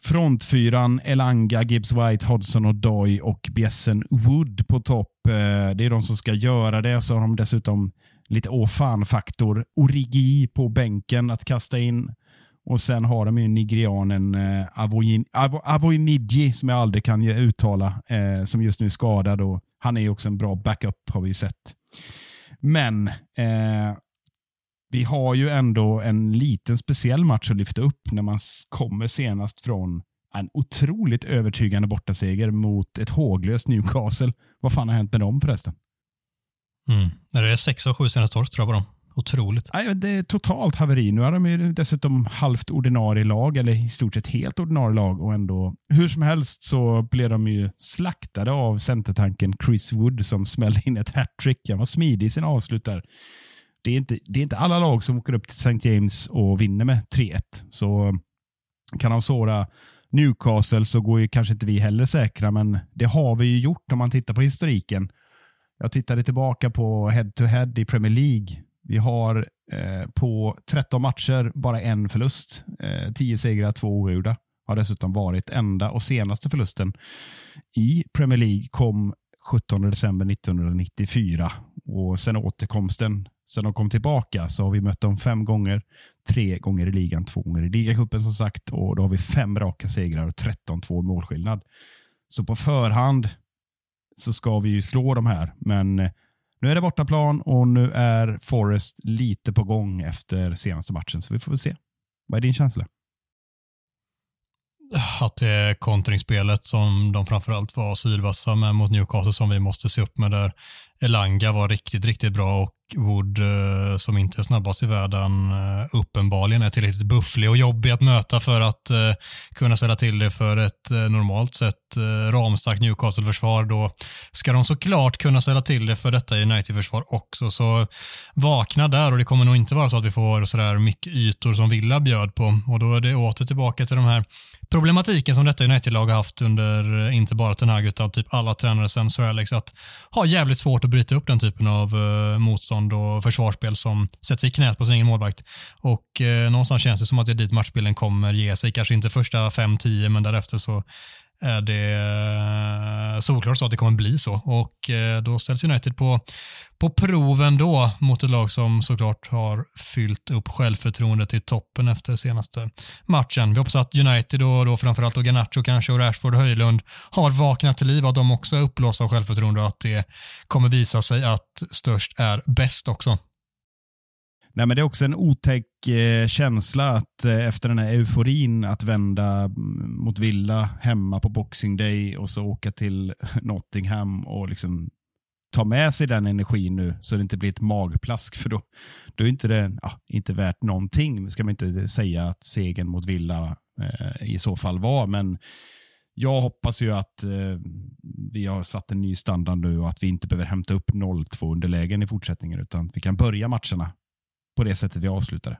frontfyran Elanga, Gibbs White, Hodgson och Doy och Bjessen Wood på topp. Eh, det är de som ska göra det. Så har de dessutom lite åh fan-faktor. Origi på bänken att kasta in. Och sen har de ju nigerianen eh, Avoinidji som jag aldrig kan uttala, eh, som just nu är skadad. Och han är ju också en bra backup har vi sett. Men eh, vi har ju ändå en liten speciell match att lyfta upp när man kommer senast från en otroligt övertygande bortaseger mot ett håglöst Newcastle. Vad fan har hänt med dem förresten? Mm. Det är sex av sju senaste torsk tror jag på dem. Otroligt. Nej, det är totalt haveri. Nu är de ju dessutom halvt ordinarie lag, eller i stort sett helt ordinarie lag. Och ändå, hur som helst så blev de ju slaktade av centertanken Chris Wood som smällde in ett hattrick. Han var smidig i sina avslut där. Det är, inte, det är inte alla lag som åker upp till St. James och vinner med 3-1. Så kan de såra Newcastle så går ju kanske inte vi heller säkra, men det har vi ju gjort om man tittar på historiken. Jag tittade tillbaka på head-to-head -head i Premier League. Vi har eh, på 13 matcher bara en förlust. Eh, 10 segrar, två oavgjorda. Har dessutom varit enda och senaste förlusten i Premier League kom 17 december 1994. Och sen återkomsten, sen de kom tillbaka, så har vi mött dem fem gånger. Tre gånger i ligan, två gånger i ligacupen som sagt. Och då har vi fem raka segrar och 13-2 målskillnad. Så på förhand så ska vi ju slå de här, men eh, nu är det bortaplan och nu är Forrest lite på gång efter senaste matchen, så vi får väl se. Vad är din känsla? Att det är kontringsspelet som de framförallt var sylvassa med mot Newcastle som vi måste se upp med där. Elanga var riktigt, riktigt bra och Wood eh, som inte är snabbast i världen eh, uppenbarligen är tillräckligt bufflig och jobbig att möta för att eh, kunna ställa till det för ett normalt sett ramstarkt Newcastle-försvar. Då ska de såklart kunna ställa till det för detta United-försvar också. Så vakna där och det kommer nog inte vara så att vi får sådär mycket ytor som Villa bjöd på och då är det åter tillbaka till de här problematiken som detta United-lag har haft under inte bara Ten Hag utan typ alla tränare sen Sir Alex att ha jävligt svårt att bryta upp den typen av motstånd motstånd och försvarsspel som sätter sig i knät på sin egen målvakt. Och eh, någonstans känns det som att det är dit matchbilden kommer ge sig. Kanske inte första 5-10, men därefter så är det eh, solklart så att det kommer bli så. Och eh, då ställs United på, på proven då mot ett lag som såklart har fyllt upp självförtroendet till toppen efter senaste matchen. Vi hoppas att United och då framförallt och Garnacho kanske och Rashford och Höjlund har vaknat till liv, att de också är uppblåsta av självförtroende och att det kommer visa sig att störst är bäst också. Nej, men det är också en otäck eh, känsla att eh, efter den här euforin att vända mm, mot Villa hemma på Boxing Day och så åka till Nottingham och liksom ta med sig den energin nu så det inte blir ett magplask. För då, då är inte det ja, inte värt någonting. ska man inte säga att segern mot Villa eh, i så fall var. Men jag hoppas ju att eh, vi har satt en ny standard nu och att vi inte behöver hämta upp 0-2 underlägen i fortsättningen utan att vi kan börja matcherna på det sättet vi avslutade.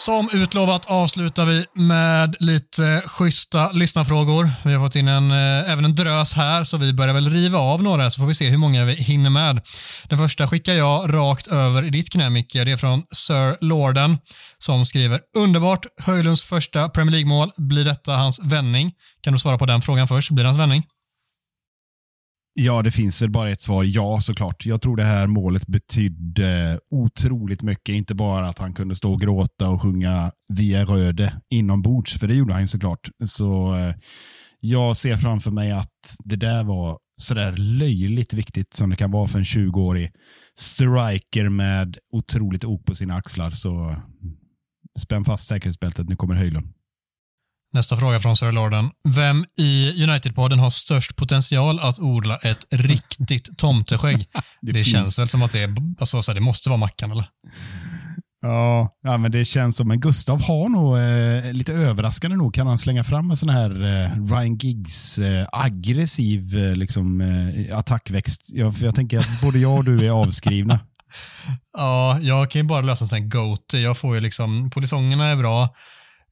Som utlovat avslutar vi med lite schyssta lyssnarfrågor. Vi har fått in en, eh, även en drös här, så vi börjar väl riva av några så får vi se hur många vi hinner med. Den första skickar jag rakt över i ditt knä Micke. Det är från Sir Lorden som skriver “Underbart! Höjlunds första Premier League-mål. Blir detta hans vändning?” Kan du svara på den frågan först? Blir det hans vändning? Ja, det finns väl bara ett svar. Ja, såklart. Jag tror det här målet betydde otroligt mycket. Inte bara att han kunde stå och gråta och sjunga Via Röde inombords, för det gjorde han såklart. Så eh, jag ser framför mig att det där var sådär löjligt viktigt som det kan vara för en 20-årig striker med otroligt ok på sina axlar. Så spänn fast säkerhetsbältet, nu kommer Höjlund. Nästa fråga från Sir Lorden. Vem i United-podden har störst potential att odla ett riktigt tomteskägg? det, det känns väl som att det, är, alltså, så här, det måste vara Mackan, eller? Ja, ja, men det känns som, men Gustav har nog, eh, lite överraskande nog, kan han slänga fram en sån här eh, Ryan Giggs eh, aggressiv eh, liksom, eh, attackväxt. Jag, jag tänker att både jag och du är avskrivna. ja, jag kan ju bara lösa en sån här goat. Jag får ju liksom, polisongerna är bra,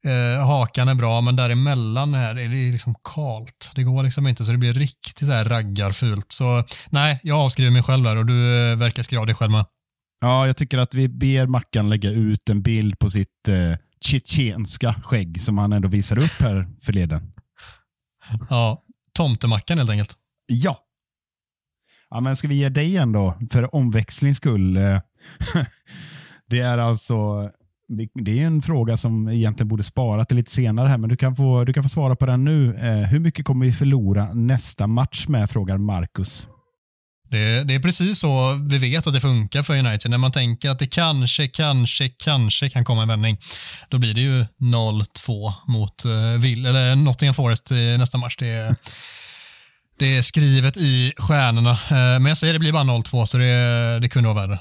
Eh, hakan är bra, men däremellan är det liksom kalt. Det går liksom inte, så det blir riktigt så här raggarfult. Så nej, jag avskriver mig själv där och du eh, verkar skriva dig själv med. Ja, jag tycker att vi ber Mackan lägga ut en bild på sitt eh, tjetjenska skägg som han ändå visar upp här förleden. Ja, tomtemackan helt enkelt. Ja. Ja, men ska vi ge dig en då, för omväxlings skull. Eh, det är alltså det är en fråga som egentligen borde spara till lite senare här, men du kan få, du kan få svara på den nu. Eh, hur mycket kommer vi förlora nästa match med, frågar Marcus. Det, det, är precis så vi vet att det funkar för United. När man tänker att det kanske, kanske, kanske kan komma en vändning, då blir det ju 0-2 mot Vill, eller Nottingham Forest i nästa match. Det, det är skrivet i stjärnorna. Uh, men jag säger det blir bara 0-2, så det, det kunde vara värre.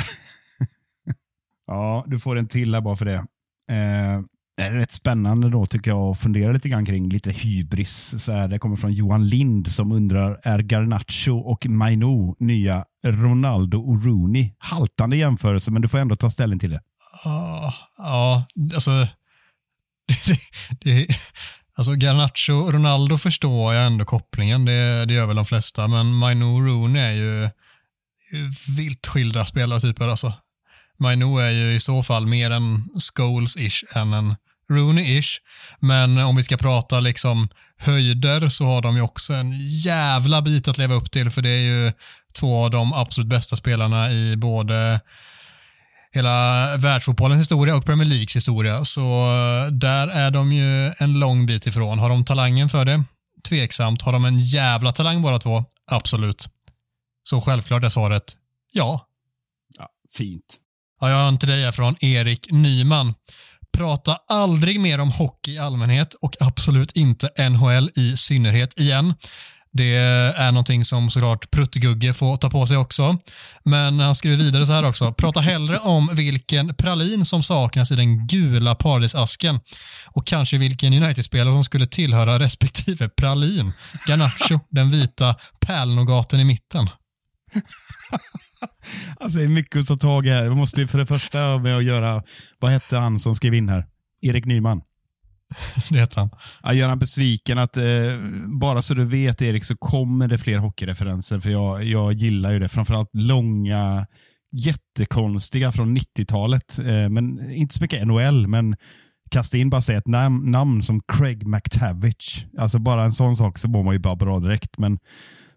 Ja, du får en till här bara för det. Eh, det är rätt spännande då tycker jag att fundera lite grann kring lite hybris. Så här, det kommer från Johan Lind som undrar, är Garnacho och Mainu nya Ronaldo och Rooney? Haltande jämförelse, men du får ändå ta ställning till det. Ja, ja alltså, det, det, alltså Garnacho och Ronaldo förstår jag ändå kopplingen, det, det gör väl de flesta, men Mainu och Rooney är ju vilt skilda spelartyper alltså. Mainu är ju i så fall mer en Scholes-ish än en Rooney-ish. Men om vi ska prata liksom höjder så har de ju också en jävla bit att leva upp till för det är ju två av de absolut bästa spelarna i både hela världsfotbollens historia och Premier Leagues historia. Så eh, där är de ju en lång bit ifrån. Har de talangen för det? Tveksamt. Har de en jävla talang båda två? Absolut. Så självklart är svaret ja. Ja, fint. Ja, jag har en till dig här från Erik Nyman. Prata aldrig mer om hockey i allmänhet och absolut inte NHL i synnerhet igen. Det är någonting som såklart Pruttgugge får ta på sig också. Men han skriver vidare så här också. Prata hellre om vilken pralin som saknas i den gula paradisasken och kanske vilken United-spelare som skulle tillhöra respektive pralin. Garnacho, den vita pärlnogaten i mitten. Alltså det är mycket att ta tag i här. Vi måste ju för det första med att göra, vad hette han som skrev in här? Erik Nyman. Det heter han. Jag gör han besviken att eh, bara så du vet Erik så kommer det fler hockeyreferenser för jag, jag gillar ju det. Framförallt långa, jättekonstiga från 90-talet. Eh, men inte så mycket NHL, men kasta in bara säga ett nam namn som Craig McTavish. Alltså bara en sån sak så mår man ju bara bra direkt. Men,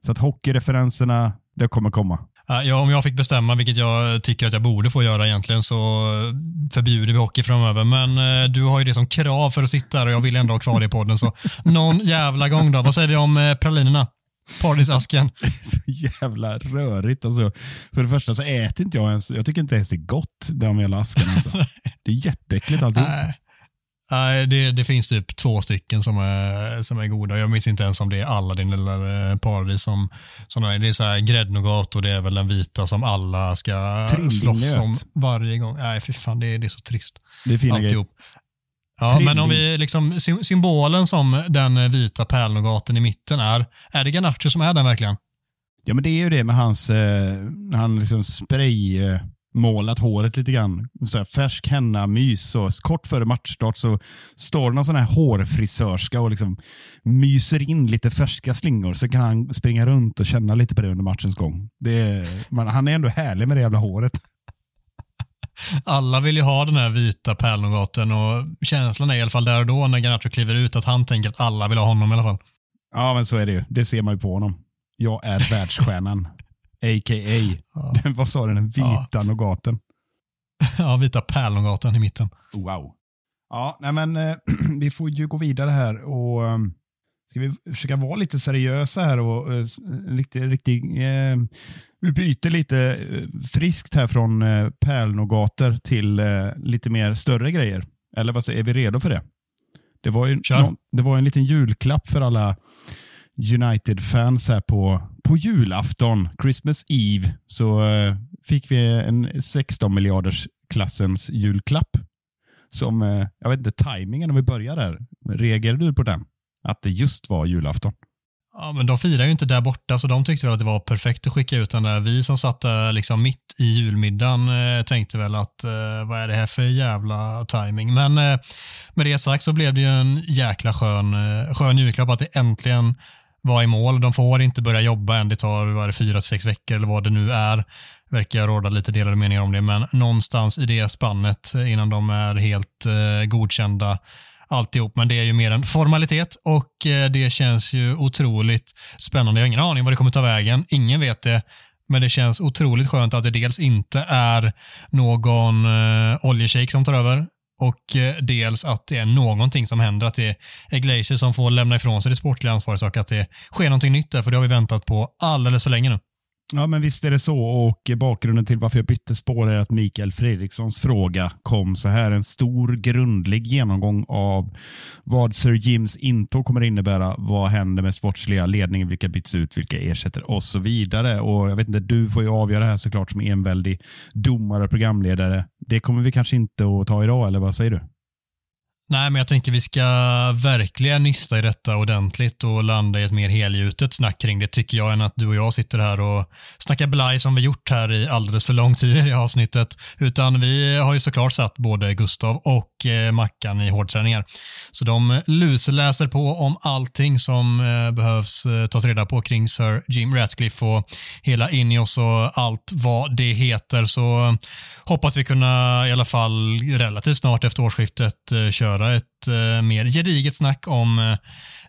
så att hockeyreferenserna, det kommer komma. Ja, om jag fick bestämma, vilket jag tycker att jag borde få göra egentligen, så förbjuder vi hockey framöver. Men eh, du har ju det som krav för att sitta här och jag vill ändå ha kvar det i podden. Så någon jävla gång då. Vad säger vi om eh, pralinerna? Paradisasken. så jävla rörigt. Alltså, för det första så äter inte jag ens, jag tycker inte ens det är gott, de jävla askarna. Alltså. Det är jätteäckligt alltihop. Nej. Det, det finns typ två stycken som är, som är goda. Jag minns inte ens om det är Aladdin eller eh, Paradis som, som är. Det är så här gräddnougat och det är väl den vita som alla ska slåss om varje gång. Nej, fy fan, det, det är så trist. Det är fina Alltihop. Ja, Trilling. men om vi liksom, sy- symbolen som den vita pärlnougaten i mitten är, är det Garnacho som är den verkligen? Ja, men det är ju det med hans, eh, han liksom spray eh, målat håret lite grann. Så här, färsk henna, mys. Så kort före matchstart så står någon sån här hårfrisörska och liksom myser in lite färska slingor. Så kan han springa runt och känna lite på det under matchens gång. Det är, man, han är ändå härlig med det jävla håret. Alla vill ju ha den här vita pärlnougaten och känslan är i alla fall där och då när Garnacho kliver ut att han tänker att alla vill ha honom i alla fall. Ja, men så är det ju. Det ser man ju på honom. Jag är världsstjärnan. A.k.a. Den, vad sa du? Den vita Ja. nougaten. Ja, vita pärlnougaten i mitten. Wow. Ja, nej men eh, vi får ju gå vidare här och eh, ska vi försöka vara lite seriösa här och s- riktigt, riktigt eh, vi byter lite eh, friskt här från eh, pärlnougater till eh, lite mer större grejer. Eller vad säger, är vi redo för det? Det var ju Kör. nå- det var en liten julklapp för alla United-fans här på, på julafton, Christmas Eve, så eh, fick vi en 16 miljarders klassens julklapp. Som, eh, jag vet inte, tajmingen om vi börjar där. Reagerade du på den? Att det just var julafton? Ja, men de firar ju inte där borta, så de tyckte väl att det var perfekt att skicka ut den där. Vi som satt där liksom mitt i julmiddagen eh, tänkte väl att eh, vad är det här för jävla timing? Men eh, med det sagt så blev det ju en jäkla skön, eh, skön julklapp att det äntligen vara i mål. De får inte börja jobba än. Det tar vad är det, fyra till sex veckor eller vad det nu är. Verkar råda lite delade meningar om det, men någonstans i det spannet eh, innan de är helt eh, godkända alltihop, men det är ju mer en formalitet och eh, det känns ju otroligt spännande. Jag har ingen aning vad det kommer ta vägen. Ingen vet det. Men det känns otroligt skönt att det dels inte är någon eh, oljeshejk som tar över och eh, dels att det är någonting som händer, att det är Glacier som får lämna ifrån sig det sportliga ansvaret och att det sker någonting nytt där, för det har vi väntat på alldeles för länge nu. Ja, men visst är det så. Och bakgrunden till varför jag bytte spår är att Mikael Fredrikssons fråga kom så här. En stor grundlig genomgång av vad Sir Jims intåg kommer innebära. Vad händer med sportsliga ledningen? Vilka byts ut? Vilka ersätter? Och så vidare. Och jag vet inte, du får ju avgöra det här såklart som enväldig domare och programledare. Det kommer vi kanske inte att ta idag, eller vad säger du? Nej, men jag tänker vi ska verkligen nysta i detta ordentligt och landa i ett mer helgjutet snack kring det, tycker jag, än att du och jag sitter här och snackar blaj som vi gjort här i alldeles för lång tid i det här avsnittet. Utan vi har ju såklart satt både Gustav och eh, Mackan i hårdträningar. Så de lusläser på om allting som eh, behövs eh, tas reda på kring Sir Jim Ratcliffe och hela Ineos och allt vad det heter. Så hoppas vi kunna i alla fall relativt snart efter årsskiftet eh, köra ett eh, mer gediget snack om eh,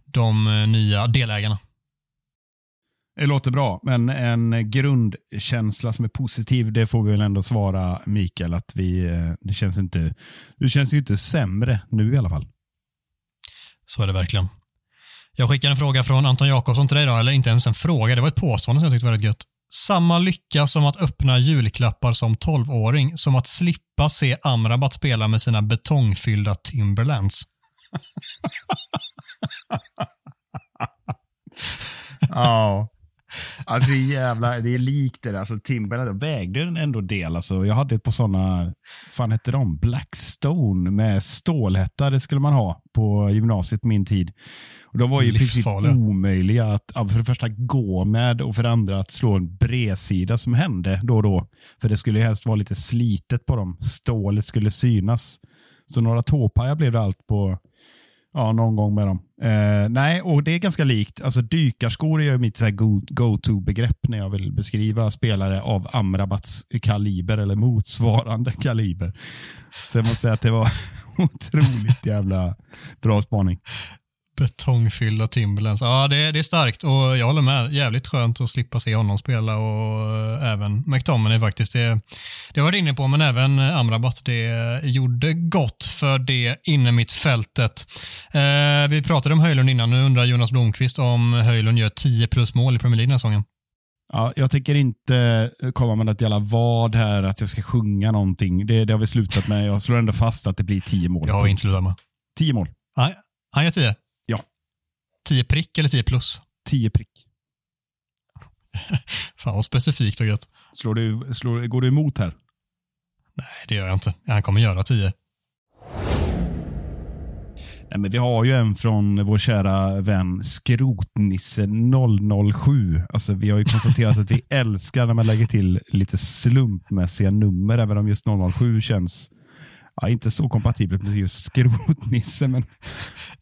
de eh, nya delägarna. Det låter bra, men en grundkänsla som är positiv, det får vi väl ändå svara Mikael att vi, eh, det känns inte, det känns ju inte sämre nu i alla fall. Så är det verkligen. Jag skickar en fråga från Anton Jakobsson till dig då, eller inte ens en fråga, det var ett påstående som jag tyckte var väldigt gött. Samma lycka som att öppna julklappar som 12-åring, som att slippa se Amrabat spela med sina betongfyllda Timberlands. Ja. Alltså det är jävla, det är likt det där. Alltså Timberland vägde den ändå del. Alltså, jag hade ett par sådana, fan hette de? Blackstone med stålhätta. Det skulle man ha på gymnasiet min tid. Och de var ju Livsfarliga. omöjliga att för det första gå med och för det andra att slå en bredsida som hände då och då. För det skulle helst vara lite slitet på dem. Stålet skulle synas. Så några tåpajar blev det allt på Ja, någon gång med dem. Eh, nej, och det är ganska likt. Alltså dykarskor är ju mitt go- go-to-begrepp när jag vill beskriva spelare av Amrabats kaliber eller motsvarande kaliber. Så jag måste säga att det var otroligt jävla bra spaning. Betongfyllda Timberlands. Ja, det, det är starkt och jag håller med. Jävligt skönt att slippa se honom spela och eh, även McTominay faktiskt. Det, det har jag varit inne på, men även Amrabat. Det gjorde gott för det inne mitt fältet. Eh, vi pratade om Höjlund innan. Nu undrar Jonas Blomqvist om Höjlund gör 10 plus mål i Premier League den här säsongen. Ja, jag tänker inte komma med något jävla vad här, att jag ska sjunga någonting. Det, det har vi slutat med. Jag slår ändå fast att det blir tio mål. Jag har inte slutat med. Tio mål. Nej, han gör 10. Ja. 10 prick eller 10 plus? Tio prick. Fan vad specifikt och gött. Slår du, slår, går du emot här? Nej, det gör jag inte. Han kommer göra 10. Nej, men vi har ju en från vår kära vän Skrotnisse 007. Alltså, vi har ju konstaterat att vi älskar när man lägger till lite slumpmässiga nummer, även om just 007 känns ja, inte så kompatibelt med just Skrotnisse. Men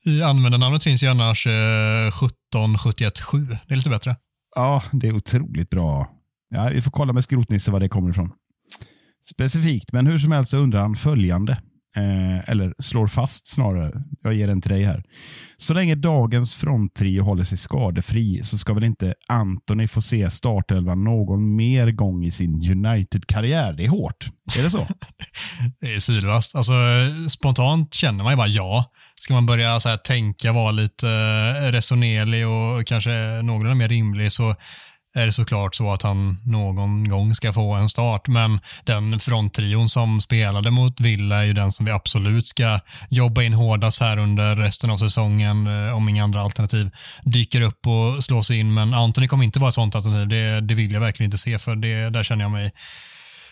I användarnamnet finns ju annars eh, 17717. Det är lite bättre. ja, det är otroligt bra. Ja, vi får kolla med Skrotnisse var det kommer ifrån. Specifikt, men hur som helst så undrar han följande. Eh, eller slår fast snarare. Jag ger den till dig här. Så länge dagens fronttrio håller sig skadefri så ska väl inte Anthony få se startelvan någon mer gång i sin United-karriär. Det är hårt. Är det så? Det är sylvast. Alltså, spontant känner man ju bara ja. Ska man börja så här, tänka, vara lite eh, resonerlig och kanske någorlunda mer rimlig så är det såklart så att han någon gång ska få en start. Men den fronttrion som spelade mot Villa är ju den som vi absolut ska jobba in hårdast här under resten av säsongen eh, om inga andra alternativ dyker upp och slås in. Men Anthony kommer inte vara ett sånt alternativ. Det, det vill jag verkligen inte se för det, där känner jag mig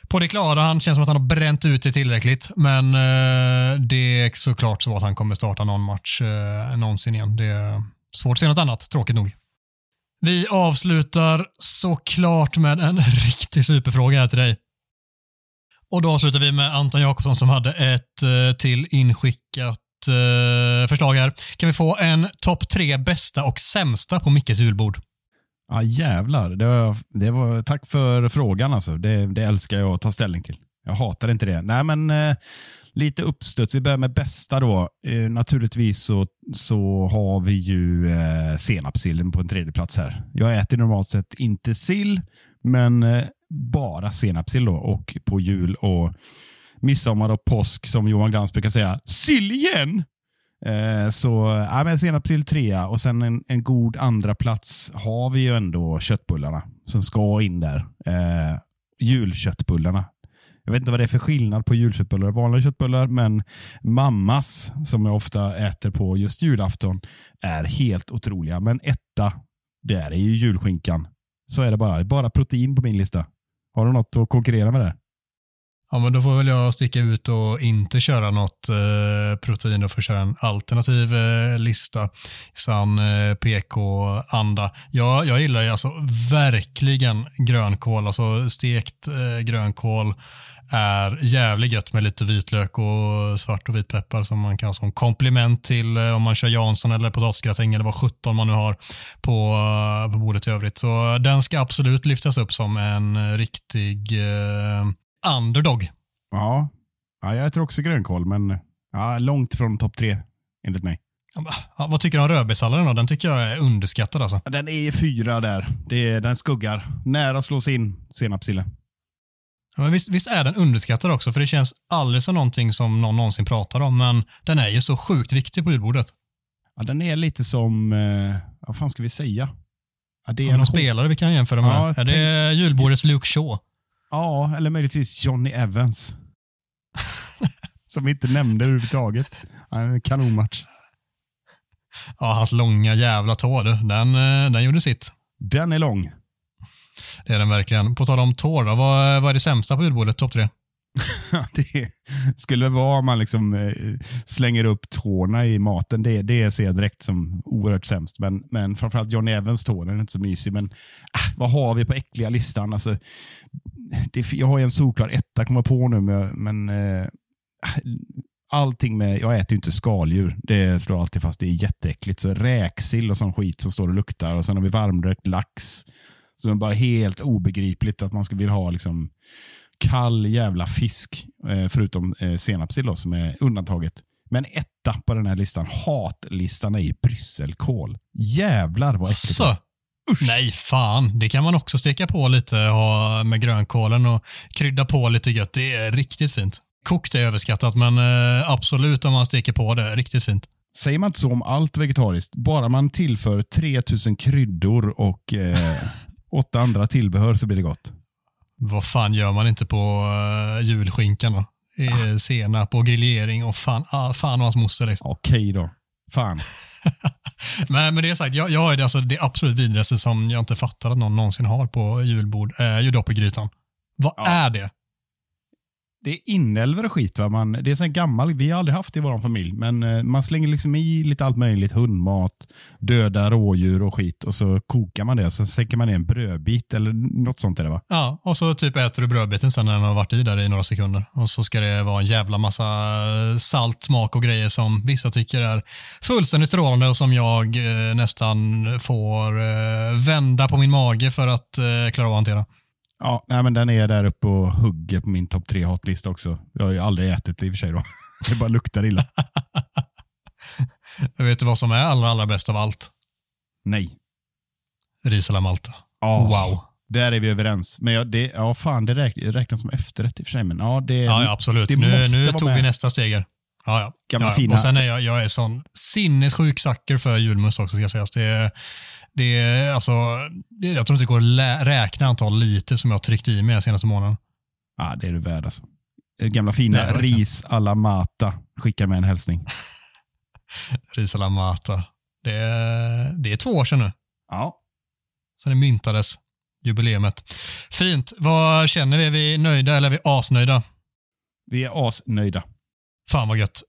på det klara. Han känns som att han har bränt ut det tillräckligt. Men eh, det är såklart så att han kommer starta någon match eh, någonsin igen. Det är svårt att se något annat, tråkigt nog. Vi avslutar såklart med en riktig superfråga här till dig. Och då avslutar vi med Anton Jakobsson som hade ett eh, till inskickat eh, förslag här. Kan vi få en topp tre bästa och sämsta på Mickes julbord? Ja, jävlar. Det var, det var, tack för frågan. Alltså. Det, det älskar jag att ta ställning till. Jag hatar inte det. Nej, men eh, lite uppstuds. Vi börjar med bästa då. Eh, naturligtvis så, så har vi ju eh, senapssillen på en tredje plats här. Jag äter normalt sett inte sill, men eh, bara senapssill då. Och på jul och midsommar och påsk, som Johan Glans brukar säga, sill igen! Eh, så ja, men senapssill trea och sen en, en god andra plats har vi ju ändå köttbullarna som ska in där. Eh, julköttbullarna. Jag vet inte vad det är för skillnad på julköttbullar och vanliga köttbullar, men mammas, som jag ofta äter på just julafton, är helt otroliga. Men etta, det är ju julskinkan. Så är det bara. Det är bara protein på min lista. Har du något att konkurrera med där? Ja, men då får väl jag sticka ut och inte köra något eh, protein och få köra en alternativ eh, lista sann eh, PK-anda. Jag, jag gillar ju alltså verkligen grönkål, alltså stekt eh, grönkål är jävligt gött med lite vitlök och svart och vitpeppar som man kan ha som komplement till eh, om man kör Jansson eller potatisgratäng eller vad 17 man nu har på, eh, på bordet i övrigt. Så den ska absolut lyftas upp som en riktig eh, underdog. Ja. ja, jag äter också grönkål, men ja, långt från topp tre enligt mig. Ja, vad tycker du om rödbetssalladen då? Den tycker jag är underskattad alltså. Den är fyra där. Det är, den skuggar. Nära slås in, senapssillen. Ja, men visst, visst är den underskattad också, för det känns aldrig som någonting som någon någonsin pratar om, men den är ju så sjukt viktig på julbordet. Ja, den är lite som, eh, vad fan ska vi säga? Ja, det är ja, någon spelare vi kan jämföra med. Ja, är det julbordets Luke Shaw? Ja, eller möjligtvis Johnny Evans. som vi inte nämnde överhuvudtaget. En kanonmatch. Ja, hans långa jävla tå du. Den, eh, den gjorde sitt. Den är lång. Det är den verkligen. På tal om tår då, vad, vad är det sämsta på julbordet, topp tre? det skulle vara om man liksom eh, slänger upp tårna i maten. Det, det ser jag direkt som oerhört sämst. Men, men framförallt John Evans tår, den är inte så mysig. Men ah, vad har vi på äckliga listan? Alltså, det, jag har en solklar etta komma på nu, men eh, allting med, jag äter ju inte skaldjur. Det slår alltid fast. Det är jätteäckligt. Så räksill och sån skit som står och luktar. Och sen har vi varmrökt lax. Så det är bara helt obegripligt att man ska vilja ha liksom kall jävla fisk. Eh, förutom eh, senapssill som är undantaget. Men etta på den här listan, hatlistan, är brysselkål. Jävlar vad äckligt. Alltså. Nej, fan. Det kan man också steka på lite ha med grönkålen och krydda på lite gött. Det är riktigt fint. Kokt är överskattat, men eh, absolut om man steker på det. Riktigt fint. Säger man inte så om allt vegetariskt? Bara man tillför 3000 kryddor och eh, åtta andra tillbehör så blir det gott. Vad fan gör man inte på uh, julskinkan då? Ah. Senap och grillering och fan, ah, fan och hans moster. Liksom. Okej då. Fan. Men med det sagt, jag, jag är det, alltså det absolut vidrigaste som jag inte fattar att någon någonsin har på julbord, är ju dopp i grytan. Vad ja. är det? Det är inälvor och skit. Va? Man, det är så gammal, vi har aldrig haft det i vår familj, men eh, man slänger liksom i lite allt möjligt. Hundmat, döda rådjur och skit. Och så kokar man det och sen sänker man ner en brödbit eller något sånt är det va? Ja, och så typ äter du brödbiten sen när den har varit i där i några sekunder. Och så ska det vara en jävla massa eh, salt, smak och grejer som vissa tycker är fullständigt strålande och som jag eh, nästan får eh, vända på min mage för att eh, klara av att hantera. Ja, nej, men den är där uppe och hugger på min topp tre hatlista också. Jag har ju aldrig ätit det i och för sig. Då. Det bara luktar illa. jag vet du vad som är allra, allra bäst av allt? Nej. Ris alla Malta. Oh, wow. Där är vi överens. Men ja, det, ja fan, det räk, räknas som efterrätt i och för sig. Men ja, det, ja, ja absolut. Det nu nu tog med. vi nästa steg. Ja, ja. Gamla ja, fina. Och sen är jag, jag är sån sinnessjuk sacker för julmust också, ska jag säga. Det är, det är, alltså, det, jag tror inte det går att lä- räkna antal liter som jag har tryckt i mig senaste månaden. Ja, det är du värd alltså. Gamla fina ris alla mata. Skicka med en hälsning. ris alla mata. Det är, det är två år sedan nu. Ja. Så det myntades, jubileumet. Fint. Vad känner vi? Är vi nöjda eller är vi asnöjda? Vi är asnöjda. Fan vad gött.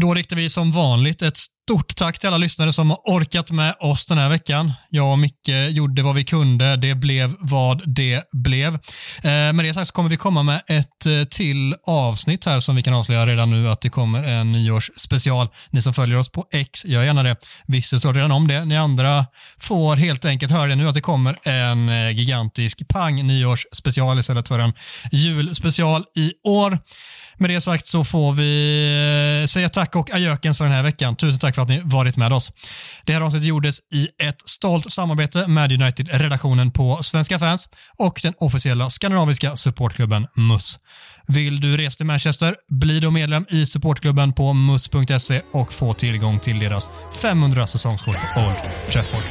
Då riktar vi som vanligt ett stort tack till alla lyssnare som har orkat med oss den här veckan. Jag och Micke gjorde vad vi kunde. Det blev vad det blev. Eh, med det sagt så kommer vi komma med ett eh, till avsnitt här som vi kan avslöja redan nu att det kommer en nyårsspecial. Ni som följer oss på X, gör gärna det. Visste står redan om det. Ni andra får helt enkelt höra det nu att det kommer en eh, gigantisk pang nyårsspecial istället för en julspecial i år. Med det sagt så får vi eh, säga tack och ajökens för den här veckan. Tusen tack för att ni varit med oss. Det här avsnittet gjordes i ett stolt samarbete med United-redaktionen på Svenska fans och den officiella skandinaviska supportklubben MUS. Vill du resa till Manchester? Bli då medlem i supportklubben på mus.se och få tillgång till deras 500 säsongskort på Old Trafford.